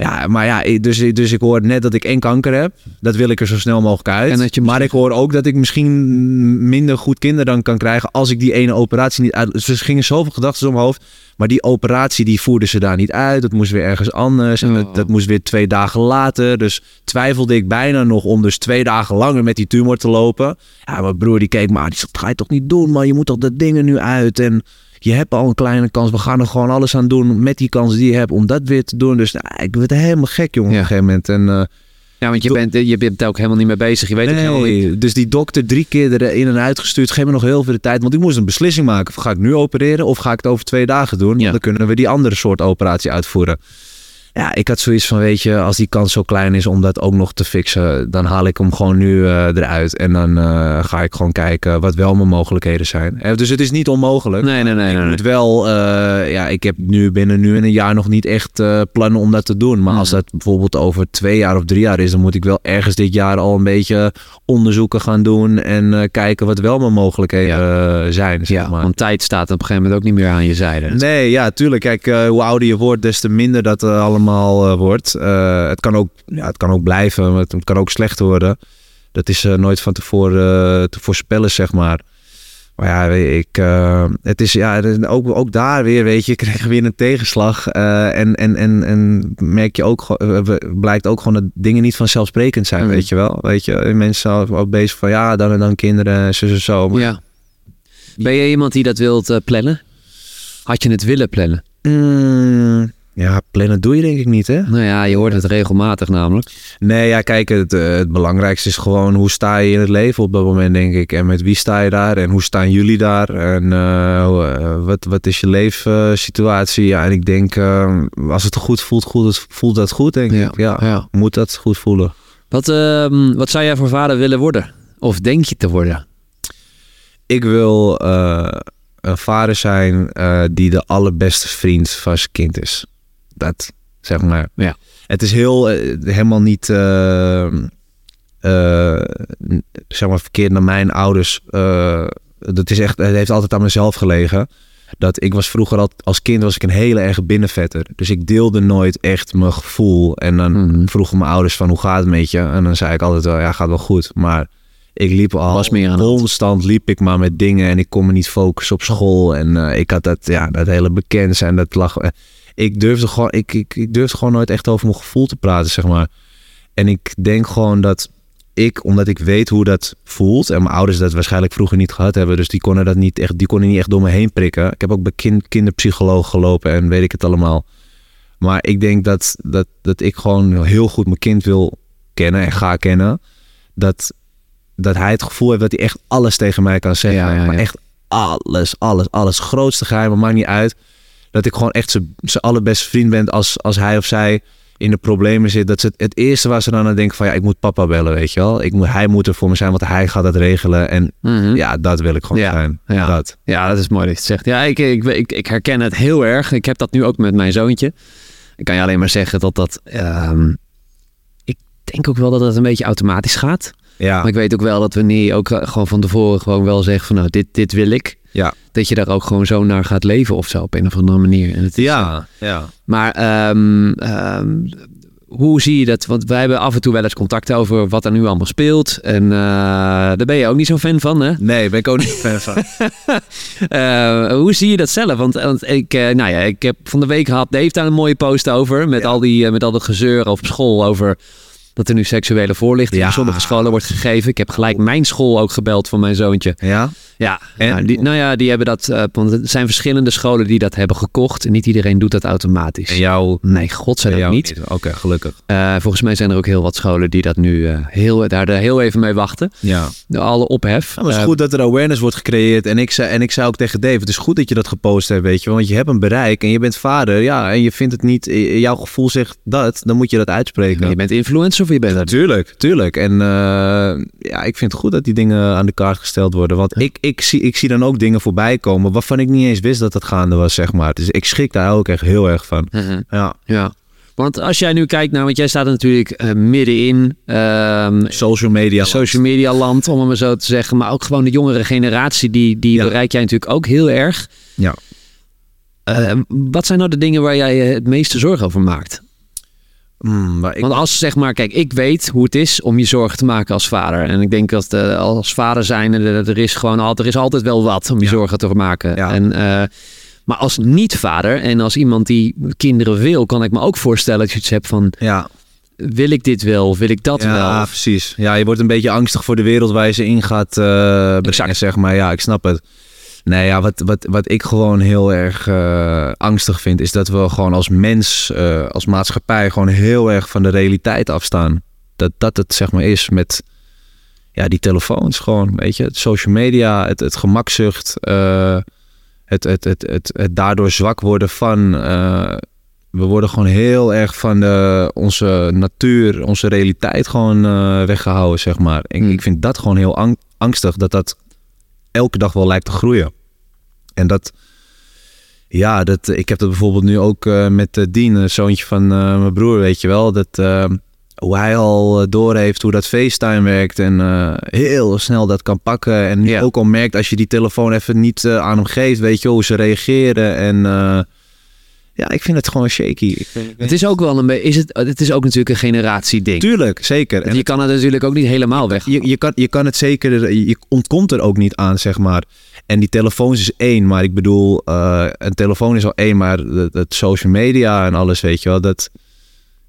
Ja, maar ja, dus, dus ik hoor net dat ik één kanker heb. Dat wil ik er zo snel mogelijk uit. En dat je Maar ik hoor ook dat ik misschien minder goed kinderen dan kan krijgen als ik die ene operatie niet uit... Dus er gingen zoveel gedachten door mijn hoofd. Maar die operatie die voerden ze daar niet uit. Dat moest weer ergens anders. En Oh. dat, dat moest weer twee dagen later. Dus twijfelde ik bijna nog om dus twee dagen langer met die tumor te lopen. Ja, mijn broer die keek maar, die zei, dat ga je toch niet doen man. Je moet toch dat dingen nu uit en... Je hebt al een kleine kans. We gaan er gewoon alles aan doen met die kans die je hebt om dat weer te doen. Dus nou, ik werd helemaal gek, jongen, Ja. op een gegeven moment. En eh, Ja, want je bent, je bent er ook helemaal niet mee bezig. Je weet ook helemaal niet. Dus die dokter drie keer erin en uitgestuurd. Geef me nog heel veel de tijd. Want ik moest een beslissing maken. Ga ik nu opereren of ga ik het over twee dagen doen? Ja. dan kunnen we die andere soort operatie uitvoeren. Ja, ik had zoiets van, weet je, als die kans zo klein is om dat ook nog te fixen, dan haal ik hem gewoon nu eh, eruit. En dan eh, ga ik gewoon kijken wat wel mijn mogelijkheden zijn. Eh, dus het is niet onmogelijk. Nee, nee, nee. Ik nee, nee. moet wel, ja, ik heb nu binnen nu en een jaar nog niet echt plannen om dat te doen. Maar als Mhm. dat bijvoorbeeld over twee jaar of drie jaar is, dan moet ik wel ergens dit jaar al een beetje onderzoeken gaan doen en kijken wat wel mijn mogelijkheden zijn. Zeg Ja, maar. want tijd staat op een gegeven moment ook niet meer aan je zijde. Nee, ja, tuurlijk. Kijk, hoe ouder je wordt, des te minder dat er allemaal eh, wordt. Eh, het, kan ook, ja, het kan ook blijven, maar het, het kan ook slechter worden. Dat is eh, nooit van tevoren te voorspellen, zeg maar. Maar ja, ik, het is ja, ook, ook daar weer, weet je, [laughs] krijg je weer een tegenslag. En, en, en, en merk je ook, we- blijkt ook gewoon dat dingen niet vanzelfsprekend zijn, Mhm. weet je wel. Weet je, mensen zijn ook bezig van ja, dan en dan kinderen, zo, zo, zo. Maar, Ja. Ben je iemand die dat wilt plannen? Had je het willen plannen? Mm, ja, plannen doe je denk ik niet, hè? Nou ja, je hoort het regelmatig namelijk. Nee, ja, kijk, het, eh, het belangrijkste is gewoon hoe sta je in het leven op dat moment, denk ik. En met wie sta je daar en hoe staan jullie daar? En eh, eh, wat, wat is je leefsituatie? ja, en ik denk, als het goed voelt, goed, voelt dat goed, denk Ja, ik. Ja, ja. moet dat goed voelen. Wat, ehm, wat zou jij voor vader willen worden? Of denk je te worden? Ik wil een vader zijn die de allerbeste vriend van zijn kind is. Dat, zeg maar. Ja. Het is heel, eh, helemaal niet, eh, eh, zeg maar, verkeerd naar mijn ouders. Dat is echt, het heeft altijd aan mezelf gelegen. Dat ik was vroeger al, als kind was ik een hele erg binnenvetter. Dus ik deelde nooit echt mijn gevoel. En dan Mhm. vroegen mijn ouders van hoe gaat het met je? En dan zei ik altijd wel, ja, gaat wel goed. Maar ik liep al Was meer aan constant liep ik maar met dingen en ik kon me niet focussen op school. En ik had dat, ja, dat hele bekend zijn, dat lag. Ik durfde gewoon, ik, ik, ik durfde gewoon nooit echt over mijn gevoel te praten, zeg maar. En ik denk gewoon dat ik, omdat ik weet hoe dat voelt, en mijn ouders dat waarschijnlijk vroeger niet gehad hebben, dus die konden dat niet echt, die konden niet echt door me heen prikken. Ik heb ook bij kind, kinderpsycholoog gelopen en weet ik het allemaal. Maar ik denk dat, dat, dat ik gewoon heel goed mijn kind wil kennen en ga kennen. Dat, dat hij het gevoel heeft dat hij echt alles tegen mij kan zeggen. Ja, ja, Maar echt alles, alles, alles. Grootste geheim, maakt niet uit. Dat ik gewoon echt zijn allerbeste vriend ben als, als hij of zij in de problemen zit. Dat ze het, het eerste waar ze dan aan denken van ja, ik moet papa bellen, weet je wel. Ik moet, hij moet er voor me zijn, want hij gaat het regelen. En Mhm. ja, dat wil ik gewoon Ja, zijn. ja. Dat. Ja, dat is mooi dat je het zegt. Ja, ik, ik, ik, ik herken het heel erg. Ik heb dat nu ook met mijn zoontje. Ik kan je alleen maar zeggen dat dat... ehm, ik denk ook wel dat het een beetje automatisch gaat. Ja, Maar ik weet ook wel dat wanneer je ook gewoon van tevoren gewoon wel zegt van... Nou, dit, dit wil ik. ja. Dat je daar ook gewoon zo naar gaat leven of zo op een of andere manier. En het is, Ja, ja. Maar ehm, ehm, hoe zie je dat? Want wij hebben af en toe wel eens contact over wat er nu allemaal speelt. En eh, daar ben je ook niet zo'n fan van, hè? Nee, ben ik ook niet fan van. [laughs] Eh, hoe zie je dat zelf? Want, want ik, eh, nou ja, ik heb van de week gehad, Dave heeft daar een mooie post over. Met, Ja. al, die, met al dat gezeur op school over dat er nu seksuele voorlichting Ja. op sommige scholen wordt gegeven. Ik heb gelijk mijn school ook gebeld van mijn zoontje. Ja? Ja, En? nou, die, nou ja, die hebben dat, eh, want er zijn verschillende scholen die dat hebben gekocht. En niet iedereen doet dat automatisch. En jou, Nee, godzijdank jou niet. Oké, gelukkig. Eh, volgens mij zijn er ook heel wat scholen die dat nu eh, heel, daar heel even mee wachten. Ja. Alle ophef. Ja, maar het is goed dat er awareness wordt gecreëerd. En ik, zei, en ik zei ook tegen Dave, het is goed dat je dat gepost hebt, weet je. Want je hebt een bereik en je bent vader. Ja, en je vindt het niet, jouw gevoel zegt dat, dan moet je dat uitspreken. je bent influencer dat? Tuurlijk, tuurlijk. En eh, ja, ik vind het goed dat die dingen aan de kaart gesteld worden. Want ik, ik, zie, ik zie dan ook dingen voorbij komen waarvan ik niet eens wist dat het gaande was, zeg maar. Dus ik schrik daar ook echt heel erg van. Mhm. Ja, Ja. Want als jij nu kijkt naar, want jij staat natuurlijk eh, middenin, ehm, social media. social media land, om het maar zo te zeggen. Maar ook gewoon de jongere generatie, die, die Ja. bereik jij natuurlijk ook heel erg. Ja. Eh, wat zijn nou de dingen waar jij je het meeste zorgen over maakt? Mm, maar ik, Want als zeg maar, kijk, ik weet hoe het is om je zorgen te maken als vader. En ik denk dat eh, als vader zijn, er, er is gewoon altijd, er is altijd wel wat om je Ja. zorgen te maken. Ja. En, eh, maar als niet-vader en als iemand die kinderen wil, kan ik me ook voorstellen dat je iets hebt van, ja, wil ik dit wel, wil ik dat ja, wel? precies. Ja, je wordt een beetje angstig voor de wereld waar je ze in gaat eh brengen, zeg maar. Ja, ik snap het. Nee, ja, wat, wat, wat ik gewoon heel erg eh, angstig vind, is dat we gewoon als mens, eh, als maatschappij, gewoon heel erg van de realiteit afstaan. dat dat het zeg maar is met ja, die telefoons gewoon, weet je. Het social media, het, het gemakzucht, uh, het, het, het, het, het daardoor zwak worden van... We worden gewoon heel erg van de, onze natuur, onze realiteit gewoon weggehouden, zeg maar. En Hmm. ik vind dat gewoon heel ang- angstig, dat dat elke dag wel lijkt te groeien. En dat, ja, dat, ik heb dat bijvoorbeeld nu ook uh, met uh, Dien, een zoontje van uh, mijn broer, weet je wel. Dat, hoe hij al door heeft hoe dat FaceTime werkt en heel snel dat kan pakken. En Ja. ook al merkt als je die telefoon even niet aan hem geeft, weet je hoe ze reageren. En ja, ik vind het gewoon shaky. Ik vind, ik Het is ook wel een beetje, is het, het is ook natuurlijk een generatieding. Tuurlijk, zeker. En je kan het natuurlijk ook niet helemaal weg. Je, je, kan, je kan het zeker, je ontkomt er ook niet aan, zeg maar. En die telefoons is één, maar ik bedoel, uh, een telefoon is al één, maar het, het, social media en alles, weet je wel, dat,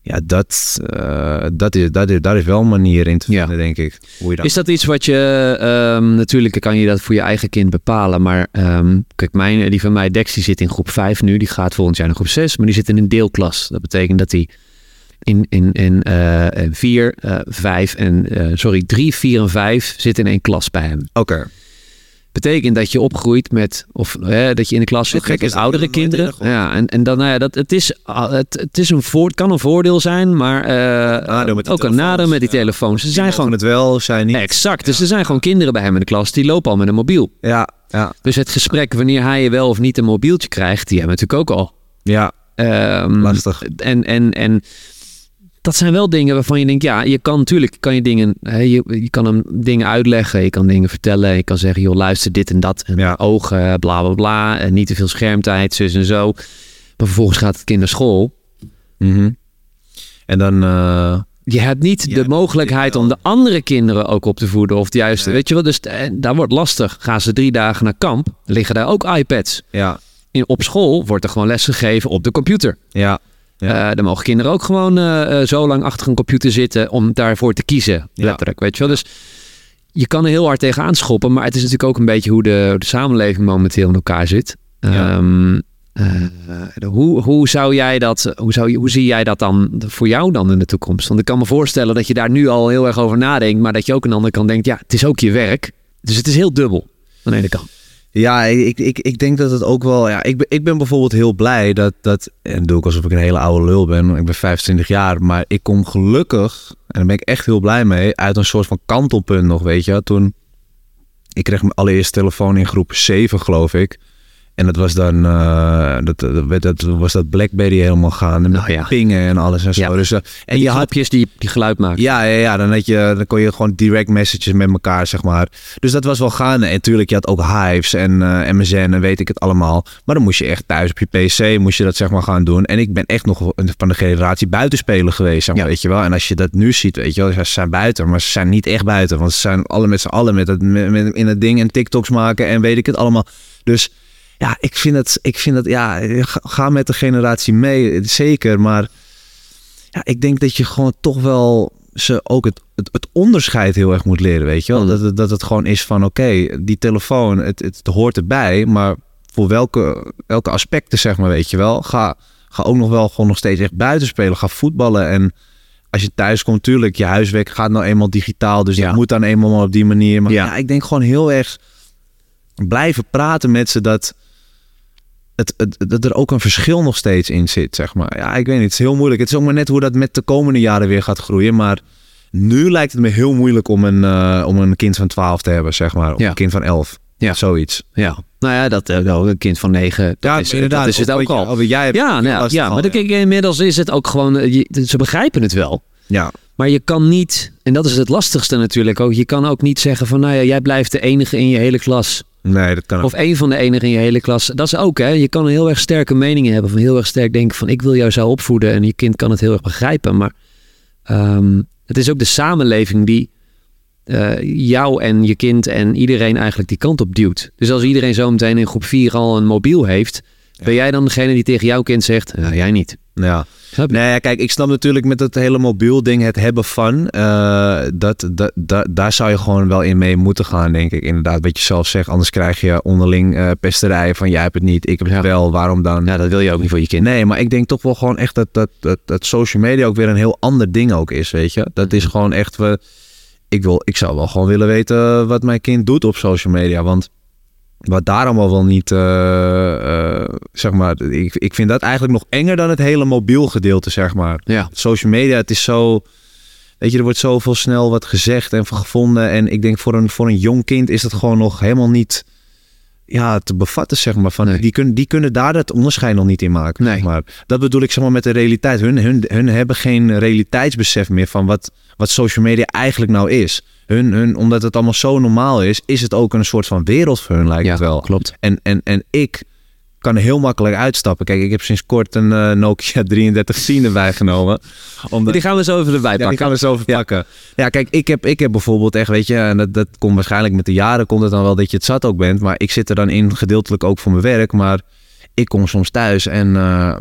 ja, dat, uh, dat, is, dat, is, daar is wel een manier in te vinden, ja. denk ik. Hoe je dat is dat iets wat je, um, natuurlijk kan je dat voor je eigen kind bepalen, maar um, kijk, mijn, die van mij, Dex, die zit in groep 5 nu, die gaat volgend jaar naar groep 6, maar die zit in een deelklas. Dat betekent dat hij in, in, in uh, 4, 5 en, uh, sorry, 3, 4 en 5 zit in één klas bij hem. Oké. Okay betekent dat je opgroeit met, of hè, dat je in de klas zit met oudere kinderen. Ja, en, en dan, nou ja, dat, het, is, het, het, is een voor, het kan een voordeel zijn, maar uh, ook een nadeel met die ja. telefoons. Ze Die zijn gewoon het wel, zijn niet. Exact. Dus er zijn gewoon kinderen bij hem in de klas die lopen al met een mobiel. Ja, ja. Dus het gesprek wanneer hij wel of niet een mobieltje krijgt, die hebben we natuurlijk ook al. Ja. Um, Lastig. En, en, en dat zijn wel dingen waarvan je denkt, ja, je kan natuurlijk kan je dingen, hè, je, je kan hem dingen uitleggen, je kan dingen vertellen, je kan zeggen, joh, luister dit en dat, en Ja. ogen, bla bla bla, en niet te veel schermtijd, zus en zo. Maar vervolgens gaat het kind naar school. Mhm. En dan, eh, Je hebt niet Ja, de mogelijkheid om de andere kinderen ook op te voeden of de juiste, Nee. weet je wel. Dus eh, daar wordt lastig. Gaan ze drie dagen naar kamp, liggen daar ook iPads. ja, In, op school wordt er gewoon les gegeven op de computer. ja, Ja. Eh, dan mogen kinderen ook gewoon eh, eh, zo lang achter een computer zitten om daarvoor te kiezen. Ja. Letterlijk, weet je wel. Dus je kan er heel hard tegenaan schoppen, maar het is natuurlijk ook een beetje hoe de, de samenleving momenteel in elkaar zit. Ja. Ehm, eh, hoe, hoe zou jij dat, hoe, zou, je- hoe zie jij dat dan voor jou dan in de toekomst? Want ik kan me voorstellen dat je daar nu al heel erg over nadenkt, maar dat je ook aan de andere kant denkt, ja, het is ook je werk. Dus het is heel dubbel aan de ene kant. Ja, ik, ik, ik denk dat het ook wel. Ja, ik, ben, ik ben bijvoorbeeld heel blij dat. dat en doe ik alsof ik een hele oude lul ben. Ik ben 25 jaar. Maar ik kom gelukkig. En daar ben ik echt heel blij mee. Uit een soort van kantelpunt nog. Weet je. Toen. Ik kreeg mijn allereerste telefoon in groep 7, geloof ik. En dat was dan. eh, dat, dat, dat was dat Blackberry helemaal gaan. En met Nou ja. pingen en alles en zo. Ja. Dus, eh, en je had hapjes die, die geluid maken. ja, ja, ja. Dan, had je, dan kon je gewoon direct messages met elkaar, zeg maar. Dus dat was wel gaande. En natuurlijk, je had ook Hives en eh, MSN en weet ik het allemaal. Maar dan moest je echt thuis op je PC, moest je dat zeg maar gaan doen. En ik ben echt nog van de generatie buitenspeler geweest, zeg maar, Ja. weet je wel. En als je dat nu ziet, weet je wel, ze zijn buiten. Maar ze zijn niet echt buiten. Want ze zijn alle met z'n allen met het, met, met- in het ding en TikToks maken en weet ik het allemaal. Dus ja, ik vind het, ik vind het, ja, ga, met de generatie mee, zeker. Maar ja, ik denk dat je gewoon toch wel ze ook het, het, het onderscheid heel erg moet leren, weet je wel. Mm. Dat, het, dat het gewoon is van, oké, die telefoon, het, het, hoort erbij, maar voor welke, welke aspecten, zeg maar, weet je wel. Ga, ga ook nog wel gewoon nog steeds echt buiten spelen, ga voetballen en... Als je thuis komt, tuurlijk, je huiswerk gaat nou eenmaal digitaal. Dus Ja. dat moet dan eenmaal op die manier. Maar Ja. ja. ik denk gewoon heel erg blijven praten met ze dat, het, het, dat er ook een verschil nog steeds in zit, zeg maar. Ja, ik weet niet, het is heel moeilijk. Het is ook maar net hoe dat met de komende jaren weer gaat groeien. Maar nu lijkt het me heel moeilijk om een, eh, om een kind van 12 te hebben, zeg maar. Of Ja. een kind van 11. Ja. Zoiets. Ja, nou ja, dat, eh, nou, een kind van negen, dat is, dat is het ook al. Of jij hebt Ja, nou, ja, ja, al, maar dan, kijk, inmiddels is het ook gewoon, eh, je- ze begrijpen het wel. Ja, Maar je kan niet, en dat is het lastigste natuurlijk ook, je kan ook niet zeggen van, nou ja, jij blijft de enige in je hele klas. Nee, dat kan ook. Of één van de enigen in je hele klas. Dat is ook, hè. Je kan heel erg sterke meningen hebben. Van heel erg sterk denken van, ik wil jou zo opvoeden. En je kind kan het heel erg begrijpen. Maar ehm, het is ook de samenleving die eh, jou en je kind en iedereen eigenlijk die kant op duwt. Dus als iedereen zo meteen in groep 4 al een mobiel heeft... Ben jij dan degene die tegen jouw kind zegt, "Ja, jij niet? Ja. Nee, ja, kijk, ik snap natuurlijk met het hele mobiel ding, het hebben van, eh, dat, dat, dat, daar zou je gewoon wel in mee moeten gaan, denk ik. Inderdaad, wat je zelf zegt, anders krijg je onderling eh pesterijen van jij hebt het niet, ik heb het Ja. wel, waarom dan? Ja, dat wil je ook niet voor je kind. Nee, maar ik denk toch wel gewoon echt dat, dat, dat, dat social media ook weer een heel ander ding ook is, weet je. Dat is gewoon echt, we, ik, wil, ik zou wel gewoon willen weten wat mijn kind doet op social media, want wat daar allemaal wel niet, eh, eh, zeg maar, ik, ik vind dat eigenlijk nog enger dan het hele mobiel gedeelte, zeg maar. Ja. Social media, het is zo, weet je, er wordt zoveel snel wat gezegd en gevonden en ik denk voor een, voor een jong kind is dat gewoon nog helemaal niet ja, te bevatten, zeg maar. Van, Nee. die, kunnen, die kunnen daar dat onderscheid nog niet in maken. Nee. Zeg maar. Dat bedoel ik zeg maar, met de realiteit. Hun, hun, hun hebben geen realiteitsbesef meer van wat, wat social media eigenlijk nou is. Hun, hun, omdat het allemaal zo normaal is, is het ook een soort van wereld voor hun, lijkt Ja, het wel. klopt. En, en, en ik kan heel makkelijk uitstappen. Kijk, ik heb sinds kort een eh, Nokia 3310 erbij genomen. Omdat, Die gaan we zo even erbij ja, die pakken. gaan we zo verpakken. Ja. kijk, ik heb, ik heb bijvoorbeeld echt, weet je, en dat, dat komt waarschijnlijk met de jaren, komt het dan wel dat je het zat ook bent. Maar ik zit er dan in, gedeeltelijk ook voor mijn werk. Maar ik kom soms thuis en eh,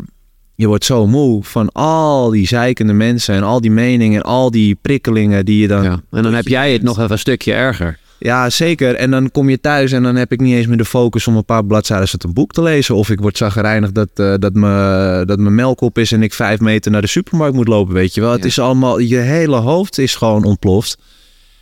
je wordt zo moe van al die zeikende mensen en al die meningen en al die prikkelingen die je dan... Ja. En dan heb jij het nog even een stukje erger. Ja, zeker. En dan kom je thuis en dan heb ik niet eens meer de focus om een paar bladzijden uit een boek te lezen. Of ik word zagrijnig dat, eh, dat, me, dat mijn melk op is en ik vijf meter naar de supermarkt moet lopen, weet je wel. Het is allemaal, je hele hoofd is gewoon ontploft.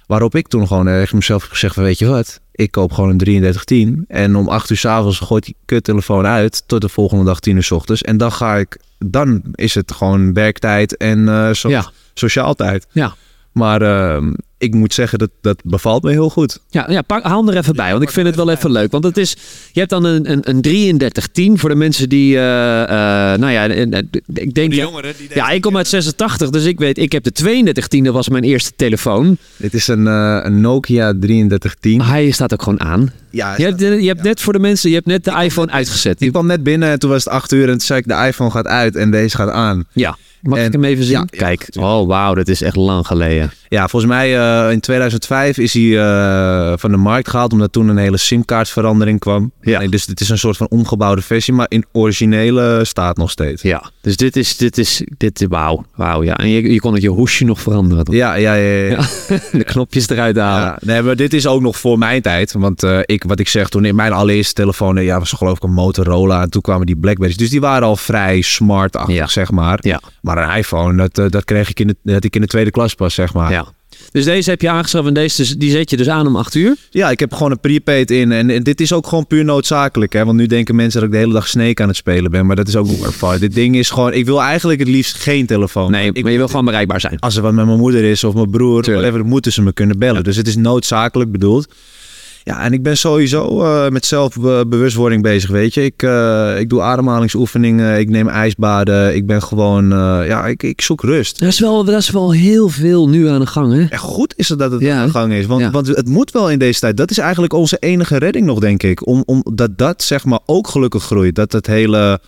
Waarop ik toen gewoon tegen mezelf heb gezegd van, weet je wat, ik koop gewoon een 3310. En om acht uur s'avonds gooit die kuttelefoon uit tot de volgende dag tien uur s ochtends. En dan ga ik, dan is het gewoon werktijd en eh, so- Ja. sociaal tijd. Ja. Maar eh, ik moet zeggen, dat, dat bevalt me heel goed. Ja, ja pak, haal hem er even bij, want ik vind het wel even leuk. Want het is, je hebt dan een, een, een 3310 voor de mensen die, eh, eh, nou ja, en- en- ik denk... jongeren die Ja, ik kom uit 86, dus ik weet, ik heb de 3210, dat was mijn eerste telefoon. Dit is een, eh, een Nokia 3310. Hij staat ook gewoon aan. Ja, Je hebt, je hebt net voor de mensen, je hebt net de iPhone uitgezet. ik kwam net binnen en toen was het 8 uur en toen zei ik de iPhone gaat uit en deze gaat aan. Ja, mag En- ik hem even zien? Ja, Kijk, oh wauw, dat is echt lang geleden. Ja, volgens mij eh, in 2005 is hij eh, van de markt gehaald omdat toen een hele simkaartverandering kwam. Ja. Nee, dus het is een soort van omgebouwde versie, maar in originele staat nog steeds. Ja, dus dit is, dit is, dit is, wauw, wauw, ja. En je, je kon het je hoesje nog veranderen. Ja, ja, ja. ja. Ja. [laughs] De knopjes eruit halen. Ja, nee, maar dit is ook nog voor mijn tijd. Want eh, ik, wat ik zeg, toen in mijn allereerste telefoon ja, was geloof ik een Motorola. En toen kwamen die Blackberries. Dus die waren al vrij smart-achtig, zeg maar. Ja. Maar een iPhone, dat, dat kreeg ik in de, dat ik in de tweede klas pas, zeg maar. Ja. Dus deze heb je aangeschaft en deze, dus- die zet je dus aan om 8 uur? Ja, ik heb gewoon een prepaid in. En, en dit is ook gewoon puur noodzakelijk. Hè? Want nu denken mensen dat ik de hele dag Snake aan het spelen ben. Maar dat is ook fout. Dit ding is gewoon... Ik wil eigenlijk het liefst geen telefoon. Nee, ik, maar je wil gewoon bereikbaar zijn. als er wat met mijn moeder is of mijn broer, whatever, moeten ze me kunnen bellen. Dus het is noodzakelijk bedoeld. Ja, en ik ben sowieso eh, met zelfbewustwording bezig, weet je. Ik, eh, ik doe ademhalingsoefeningen, ik neem ijsbaden. Ik ben gewoon, eh, ja, ik, ik zoek rust. Dat is, wel, dat is wel heel veel nu aan de gang, hè? En goed is het dat het Ja, aan de gang is. Want, ja. want het moet wel in deze tijd. Dat is eigenlijk onze enige redding nog, denk ik. Om, om, dat dat zeg maar ook gelukkig groeit. Dat het hele...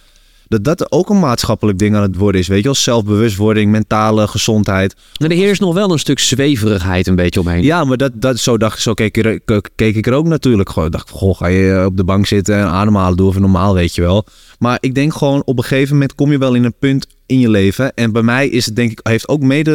Dat dat ook een maatschappelijk ding aan het worden is. Weet je wel, zelfbewustwording, mentale gezondheid. Maar er heerst nog wel een stuk zweverigheid een beetje omheen. Ja, maar dat, dat, zo, dacht, zo keek, ik er, keek ik er ook natuurlijk. Gewoon, ik dacht, goh, ga je op de bank zitten en ademhalen, doe even normaal, weet je wel. Maar ik denk gewoon, op een gegeven moment kom je wel in een punt in je leven. En bij mij is het denk ik, heeft ook mede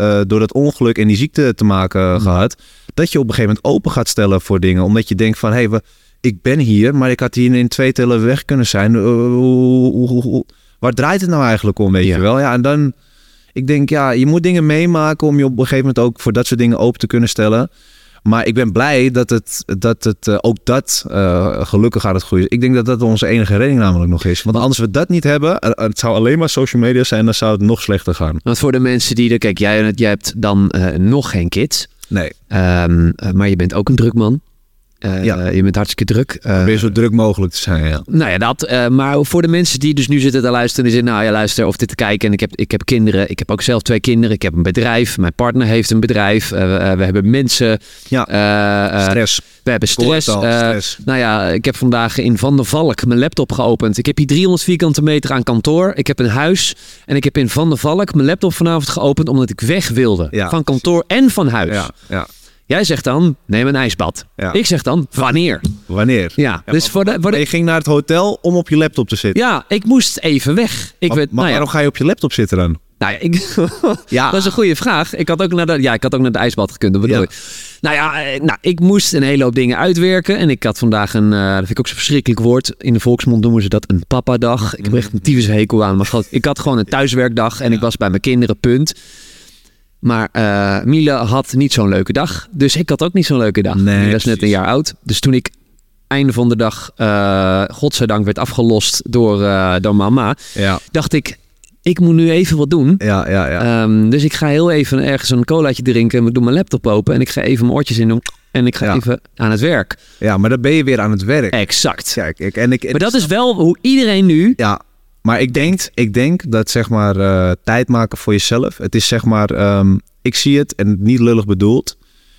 eh, door dat ongeluk en die ziekte te maken gehad. Dat je op een gegeven moment open gaat stellen voor dingen. Omdat je denkt van, hé, hey, we- ik ben hier, maar ik had hier in twee tellen weg kunnen zijn. Eh, waar draait het nou eigenlijk om, weet Ja. je wel? Ja, en dan... Ik denk, ja, je moet dingen meemaken om je op een gegeven moment ook voor dat soort dingen open te kunnen stellen. Maar ik ben blij dat het, dat het eh, ook dat eh, gelukkig aan het groeien is. Ik denk dat dat onze enige redding namelijk nog is. Want als we dat niet hebben, het zou alleen maar social media zijn, dan zou het nog slechter gaan. Want voor de mensen die er... Kijk, jij, jij hebt dan nog geen kids. Nee, Ehm, eh, maar je bent ook een druk man. Eh, Ja. Je bent hartstikke druk. Eh, probeer zo druk mogelijk te zijn, ja. Nou ja, dat. eh, maar voor de mensen die dus nu zitten te luisteren en die zeggen, nou ja, luister of dit te kijken. En ik heb, ik heb kinderen. Ik heb ook zelf twee kinderen. Ik heb een bedrijf. Mijn partner heeft een bedrijf. eh, we- eh, hebben mensen. Ja, eh, eh, stress. we hebben al, eh, stress. nou ja, ik heb vandaag in Van der Valk mijn laptop geopend. Ik heb hier 300 vierkante meter aan kantoor. Ik heb een huis. En ik heb in Van der Valk mijn laptop vanavond geopend omdat ik weg wilde. Ja, van kantoor en van huis. Ja, ja. Jij zegt dan, neem een ijsbad. Ja. Ik zeg dan, wanneer? Wanneer? Ja, dus voor de, voor de, je ging naar het hotel om op je laptop te zitten. ja, ik moest even weg. Ik maar weet, maar nou ja, waarom ga je op je laptop zitten dan? nou ja, ik, [laughs] Ja. dat is een goede vraag. Ik had ook naar de, ja, ik had ook naar de ijsbad gekund, dat bedoel Ja. ik. Nou ja, eh, nou, ik moest een hele hoop dingen uitwerken. En ik had vandaag een, eh, dat vind ik ook zo'n verschrikkelijk woord. In de volksmond noemen ze dat een papadag. Ik heb echt een tyfus hekel aan. Maar ik had gewoon een thuiswerkdag en ik was bij mijn kinderen, punt. Maar eh Miele had niet zo'n leuke dag. Dus ik had ook niet zo'n leuke dag. Nee, Miele is net een jaar oud. Dus toen ik einde van de dag, eh godzijdank, werd afgelost door, eh, door mama, Ja, dacht ik, ik moet nu even wat doen. ja, ja. ja. Ehm, dus ik ga heel even ergens een colaatje drinken. Ik doe mijn laptop open en ik ga even mijn oortjes in doen. En ik ga Ja. even aan het werk. ja, maar dan ben je weer aan het werk. Exact. Kijk, ik, en ik, Maar dat is wel hoe iedereen nu... Ja, maar ik denk, ik denk dat zeg maar eh, tijd maken voor jezelf. Het is zeg maar, ehm, ik zie het en niet lullig bedoeld,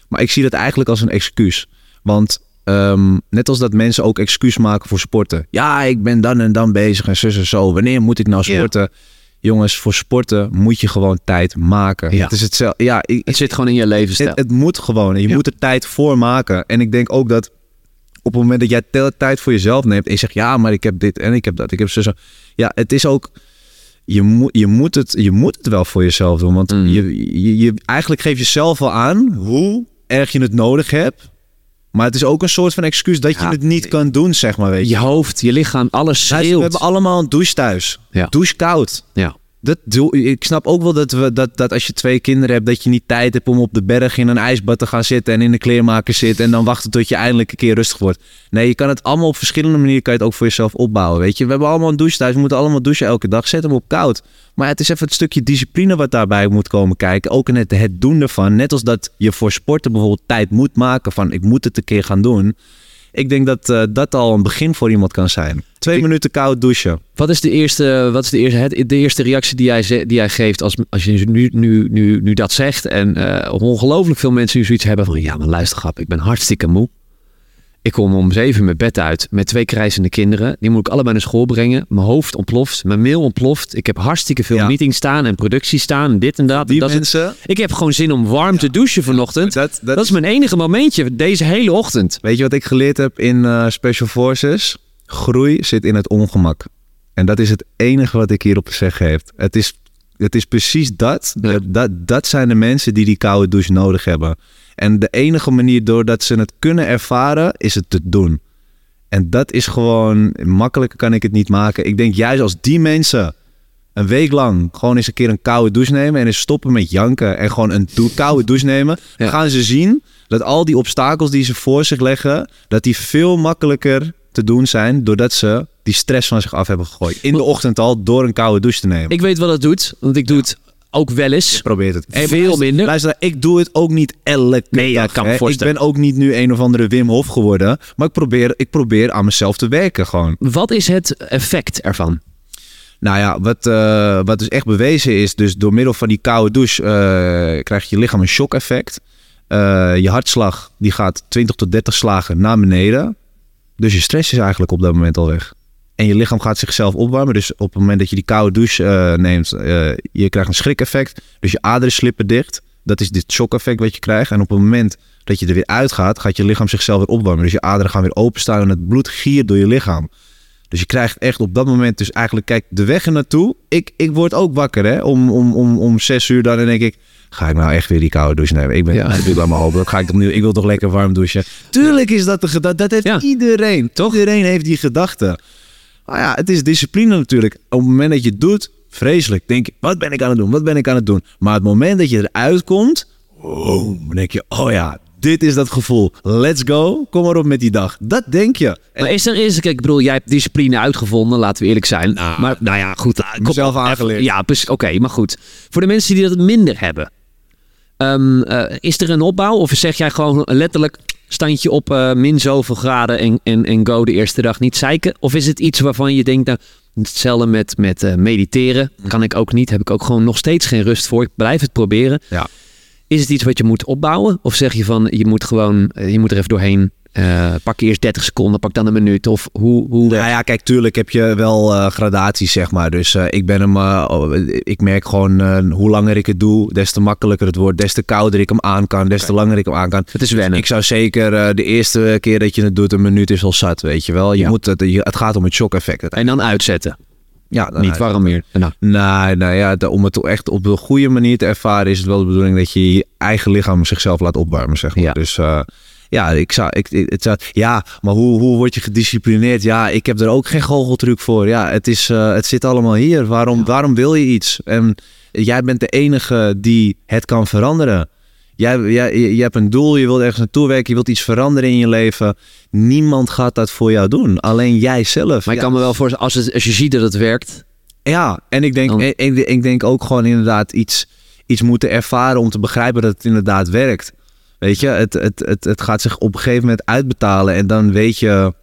maar ik zie het eigenlijk als een excuus. Want ehm, net als dat mensen ook excuus maken voor sporten. Ja, ik ben dan en dan bezig en zus en zo. Wanneer moet ik nou Ja. sporten? Jongens, voor sporten moet je gewoon tijd maken. Ja. Het is hetzelfde. Ja, ik, Het zit gewoon in je levensstijl. het, het moet gewoon. Je Ja. moet er tijd voor maken. En ik denk ook dat op het moment dat jij tijd voor jezelf neemt en je zegt ja, maar ik heb dit en ik heb dat, ik heb zo. zo. Ja, het is ook. Je, moet je, moet het, je moet het wel voor jezelf doen. Want Mm. je, je, je, eigenlijk geef je zelf wel aan hoe erg je het nodig hebt. Maar het is ook een soort van excuus dat je het niet kan doen, zeg maar. Weet je. je hoofd, je lichaam, alles schreeuwt. we hebben allemaal een douche thuis. Ja. Douche koud. Ja. Dat doe, ik snap ook wel dat, we, dat, dat als je twee kinderen hebt, dat je niet tijd hebt om op de berg in een ijsbad te gaan zitten en in de kleermaker zitten en dan wachten tot je eindelijk een keer rustig wordt. Nee, je kan het allemaal op verschillende manieren kan je het ook voor jezelf opbouwen. Weet je, we hebben allemaal een douche thuis, we moeten allemaal douchen elke dag. Zet hem op koud. Maar het is even het stukje discipline wat daarbij moet komen kijken. Ook in het, het doen ervan. Net als dat je voor sporten bijvoorbeeld tijd moet maken van ik moet het een keer gaan doen. Ik denk dat eh, dat al een begin voor iemand kan zijn. Twee minuten koud douchen. Wat is de eerste, wat is de eerste, het, de eerste reactie die jij, ze- die jij geeft als, als je nu, nu, nu, nu dat zegt? En eh, ongelooflijk veel mensen nu zoiets hebben van... Ja, maar luister grap, ik ben hartstikke moe. Ik kom om zeven mijn bed uit met twee krijzende kinderen. Die moet ik allebei naar school brengen. Mijn hoofd ontploft, mijn mail ontploft. Ik heb hartstikke veel Ja. meetings staan en productie staan. Dit en dat. Die dat mensen. ik heb gewoon zin om warm te douchen vanochtend. Dat, Dat is mijn enige momentje deze hele ochtend. Weet je wat ik geleerd heb in eh, Special Forces? Groei zit in het ongemak. En dat is het enige wat ik hierop te zeggen heb. Het is, het is precies dat. Ja. Dat, dat. Zijn de mensen die die koude douche nodig hebben. En de enige manier doordat ze het kunnen ervaren, is het te doen. En dat is gewoon, makkelijker kan ik het niet maken. Ik denk juist als die mensen een week lang gewoon eens een keer een koude douche nemen en eens stoppen met janken en gewoon een koude douche nemen, Ja. dan gaan ze zien dat al die obstakels die ze voor zich leggen, dat die veel makkelijker te doen zijn doordat ze die stress van zich af hebben gegooid. In de ochtend al door een koude douche te nemen. Ik weet wat het doet, want ik doe het ook wel eens. probeer het. Hey, Veel luister- minder. Luister, ik doe het ook niet elke Nee, ja, dag. kan me. Ik ben ook niet nu een of andere Wim Hof geworden. Maar ik probeer, ik probeer aan mezelf te werken gewoon. Wat is het effect ervan? Nou ja, wat, eh, wat dus echt bewezen is, dus door middel van die koude douche eh, krijgt je lichaam een shock effect. Eh, je hartslag die gaat 20 tot 30 slagen naar beneden. Dus je stress is eigenlijk op dat moment al weg. En je lichaam gaat zichzelf opwarmen. Dus op het moment dat je die koude douche eh, neemt, uh, je krijgt een schrik-effect. Dus je aderen slippen dicht. Dat is dit shock-effect wat je krijgt. En op het moment dat je er weer uitgaat, gaat je lichaam zichzelf weer opwarmen. Dus je aderen gaan weer openstaan en het bloed giert door je lichaam. Dus je krijgt echt op dat moment dus eigenlijk, kijk, de weg er naartoe. Ik, ik word ook wakker hè, om, om, om, om zes uur dan en denk ik, ga ik nou echt weer die koude douche nemen? Ik ben, Ja. ik doe maar open. Ga ik opnieuw, ik wil toch lekker warm douchen. Tuurlijk is dat de gedachte, dat heeft Ja. iedereen. Toch? Iedereen heeft die gedachte. Maar ja, het is discipline natuurlijk. Op het moment dat je het doet, vreselijk. Denk je, wat ben ik aan het doen? Wat ben ik aan het doen? Maar het moment dat je eruit komt, oh, dan denk je, oh ja, dit is dat gevoel. Let's go. Kom maar op met die dag. Dat denk je. En Maar is er is, kijk, ik bedoel, jij hebt discipline uitgevonden, laten we eerlijk zijn. maar nou ja, goed. kom- mezelf even- aangeleerd. Ja, oké, maar goed. Voor de mensen die dat minder hebben, ehm, eh, is er een opbouw? Of zeg jij gewoon letterlijk standje op eh, min zoveel graden en, en, en go de eerste dag niet zeiken? Of is het iets waarvan je denkt, nou, hetzelfde met, met eh, mediteren, kan ik ook niet, heb ik ook gewoon nog steeds geen rust voor. Ik blijf het proberen. Ja. Is het iets wat je moet opbouwen? Of zeg je van, je moet gewoon, je moet er even doorheen Eh, pak eerst 30 seconden, pak dan een minuut. Of hoe, hoe Nou ja, kijk, tuurlijk heb je wel eh, gradaties, zeg maar. Dus eh, ik ben hem, oh, ik merk gewoon hoe langer ik het doe, des te makkelijker het wordt. Des te kouder ik hem aan kan, des te langer ik hem aan kan. Het is wennen. Ik zou zeker de eerste keer dat je het doet, een minuut is al zat, weet je wel. Je Ja. moet het, het gaat om het shock-effect. En dan uitzetten. Ja, dan Niet warm meer. Nou, Nee, nou ja, om het echt op de goede manier te ervaren is het wel de bedoeling dat je je eigen lichaam zichzelf laat opwarmen, zeg maar. Ja. Dus ja, ik zou, ik, het zou, ja, maar hoe, hoe word je gedisciplineerd? Ja, ik heb er ook geen goocheltruc voor. Ja, het, is, eh, het zit allemaal hier. Waarom, waarom wil je iets? En jij bent de enige die het kan veranderen. Jij, jij, je hebt een doel, je wilt ergens naartoe werken, je wilt iets veranderen in je leven. Niemand gaat dat voor jou doen. Alleen jij zelf. maar ik Ja. kan me wel voorstellen, als, het, als je ziet dat het werkt. Ja, en ik denk, Dan- ik, ik denk ook gewoon inderdaad iets, iets moeten ervaren om te begrijpen dat het inderdaad werkt. Weet je, het, het, het, het gaat zich op een gegeven moment uitbetalen en dan weet je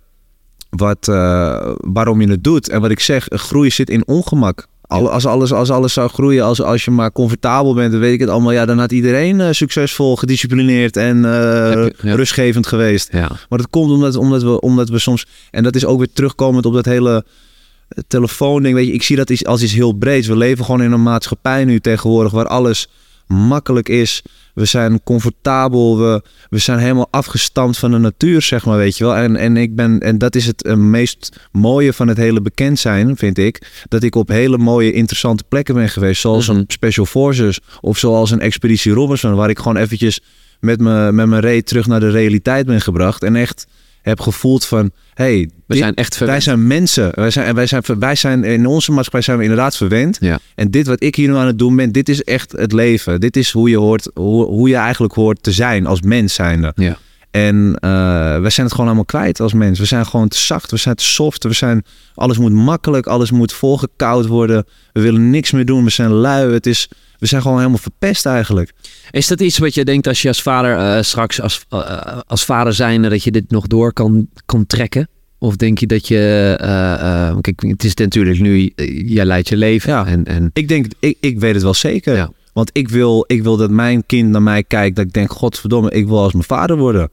wat, eh, waarom je het doet. En wat ik zeg, groeien zit in ongemak. Al- Als alles, als alles zou groeien, als, als je maar comfortabel bent, dan weet ik het allemaal. Ja, dan had iedereen eh, succesvol, gedisciplineerd en eh, Heb je- ja. rustgevend geweest. Ja. Maar dat komt omdat, omdat, we, omdat we soms... En dat is ook weer terugkomend op dat hele telefoonding. Weet je, ik zie dat als iets heel breeds. We leven gewoon in een maatschappij nu tegenwoordig waar alles makkelijk is. We zijn comfortabel. We, we zijn helemaal afgestampt van de natuur, zeg maar, weet je wel. En, en, ik ben, en dat is het eh, meest mooie van het hele bekend zijn, vind ik. Dat ik op hele mooie, interessante plekken ben geweest. Zoals Mhm. een Special Forces of zoals een Expeditie Robinson. Waar ik gewoon eventjes met, me, met mijn reet terug naar de realiteit ben gebracht. En echt heb gevoeld van... Hey, We dit- zijn echt wij zijn mensen. Wij zijn, en wij zijn, wij zijn in onze maatschappij zijn we inderdaad verwend. Ja. En dit wat ik hier nu aan het doen ben, dit is echt het leven. Dit is hoe je, hoort, hoe, hoe je eigenlijk hoort te zijn als mens zijnde. Ja. En eh we zijn het gewoon allemaal kwijt als mens. We zijn gewoon te zacht, we zijn te soft. We zijn, alles moet makkelijk, alles moet volgekoud worden. We willen niks meer doen, we zijn lui. Het is, we zijn gewoon helemaal verpest eigenlijk. Is dat iets wat je denkt als je als vader eh, straks als, eh, als vader zijnde dat je dit nog door kan, kan trekken? Of denk je dat je, eh, kijk, het is natuurlijk nu, jij leidt je leven Ja. en, en Ik denk, ik, ik weet het wel zeker. Ja. Want ik wil, ik wil dat mijn kind naar mij kijkt. Dat ik denk, godverdomme, ik wil als mijn vader worden.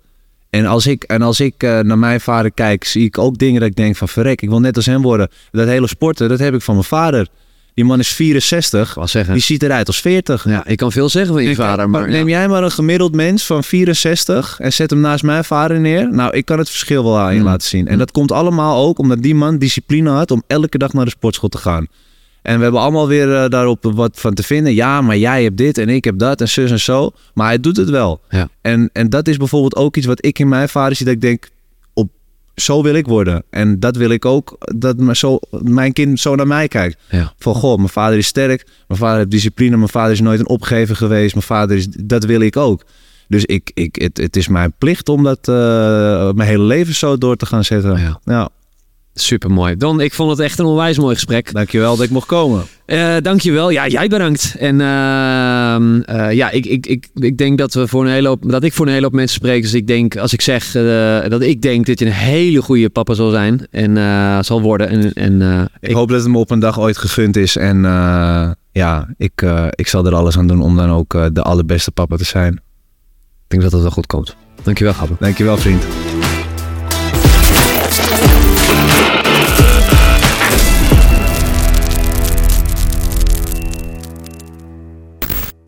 En als ik, en als ik naar mijn vader kijk, zie ik ook dingen dat ik denk van verrek, ik wil net als hem worden. Dat hele sporten, dat heb ik van mijn vader. Die man is 64. ik zeggen. Die ziet eruit als 40. Ja, ik kan veel zeggen van je vader, maar neem jij maar een gemiddeld mens van 64 en zet hem naast mijn vader neer. Nou, ik kan het verschil wel aan je Mm. laten zien. En Mm. dat komt allemaal ook omdat die man discipline had om elke dag naar de sportschool te gaan. En we hebben allemaal weer eh, daarop wat van te vinden. Ja, maar jij hebt dit en ik heb dat en zus en zo. Maar hij doet het wel. Ja. En, en dat is bijvoorbeeld ook iets wat ik in mijn vader zie. Dat ik denk, zo wil ik worden. En dat wil ik ook, dat mijn, zo, mijn kind zo naar mij kijkt. Ja. Van, goh, mijn vader is sterk. Mijn vader heeft discipline. Mijn vader is nooit een opgever geweest. Mijn vader is, dat wil ik ook. Dus ik, ik, het, het is mijn plicht om dat eh, mijn hele leven zo door te gaan zetten. Ja. ja. Super mooi. Don, ik vond het echt een onwijs mooi gesprek. Dankjewel dat ik mocht komen. Eh dankjewel. Ja, jij bedankt. En ehm, eh, ja, ik, ik, ik, ik denk dat, we voor een hele hoop, dat ik voor een hele hoop mensen spreek. Dus ik denk, als ik zeg eh, dat ik denk dat je een hele goede papa zal zijn en zal worden. En, en eh, Ik, hoop dat het me op een dag ooit gegund is. En ja, ik, ik zal er alles aan doen om dan ook de allerbeste papa te zijn. ik denk dat het wel goed komt. Dankjewel, Gabber. Dankjewel vriend.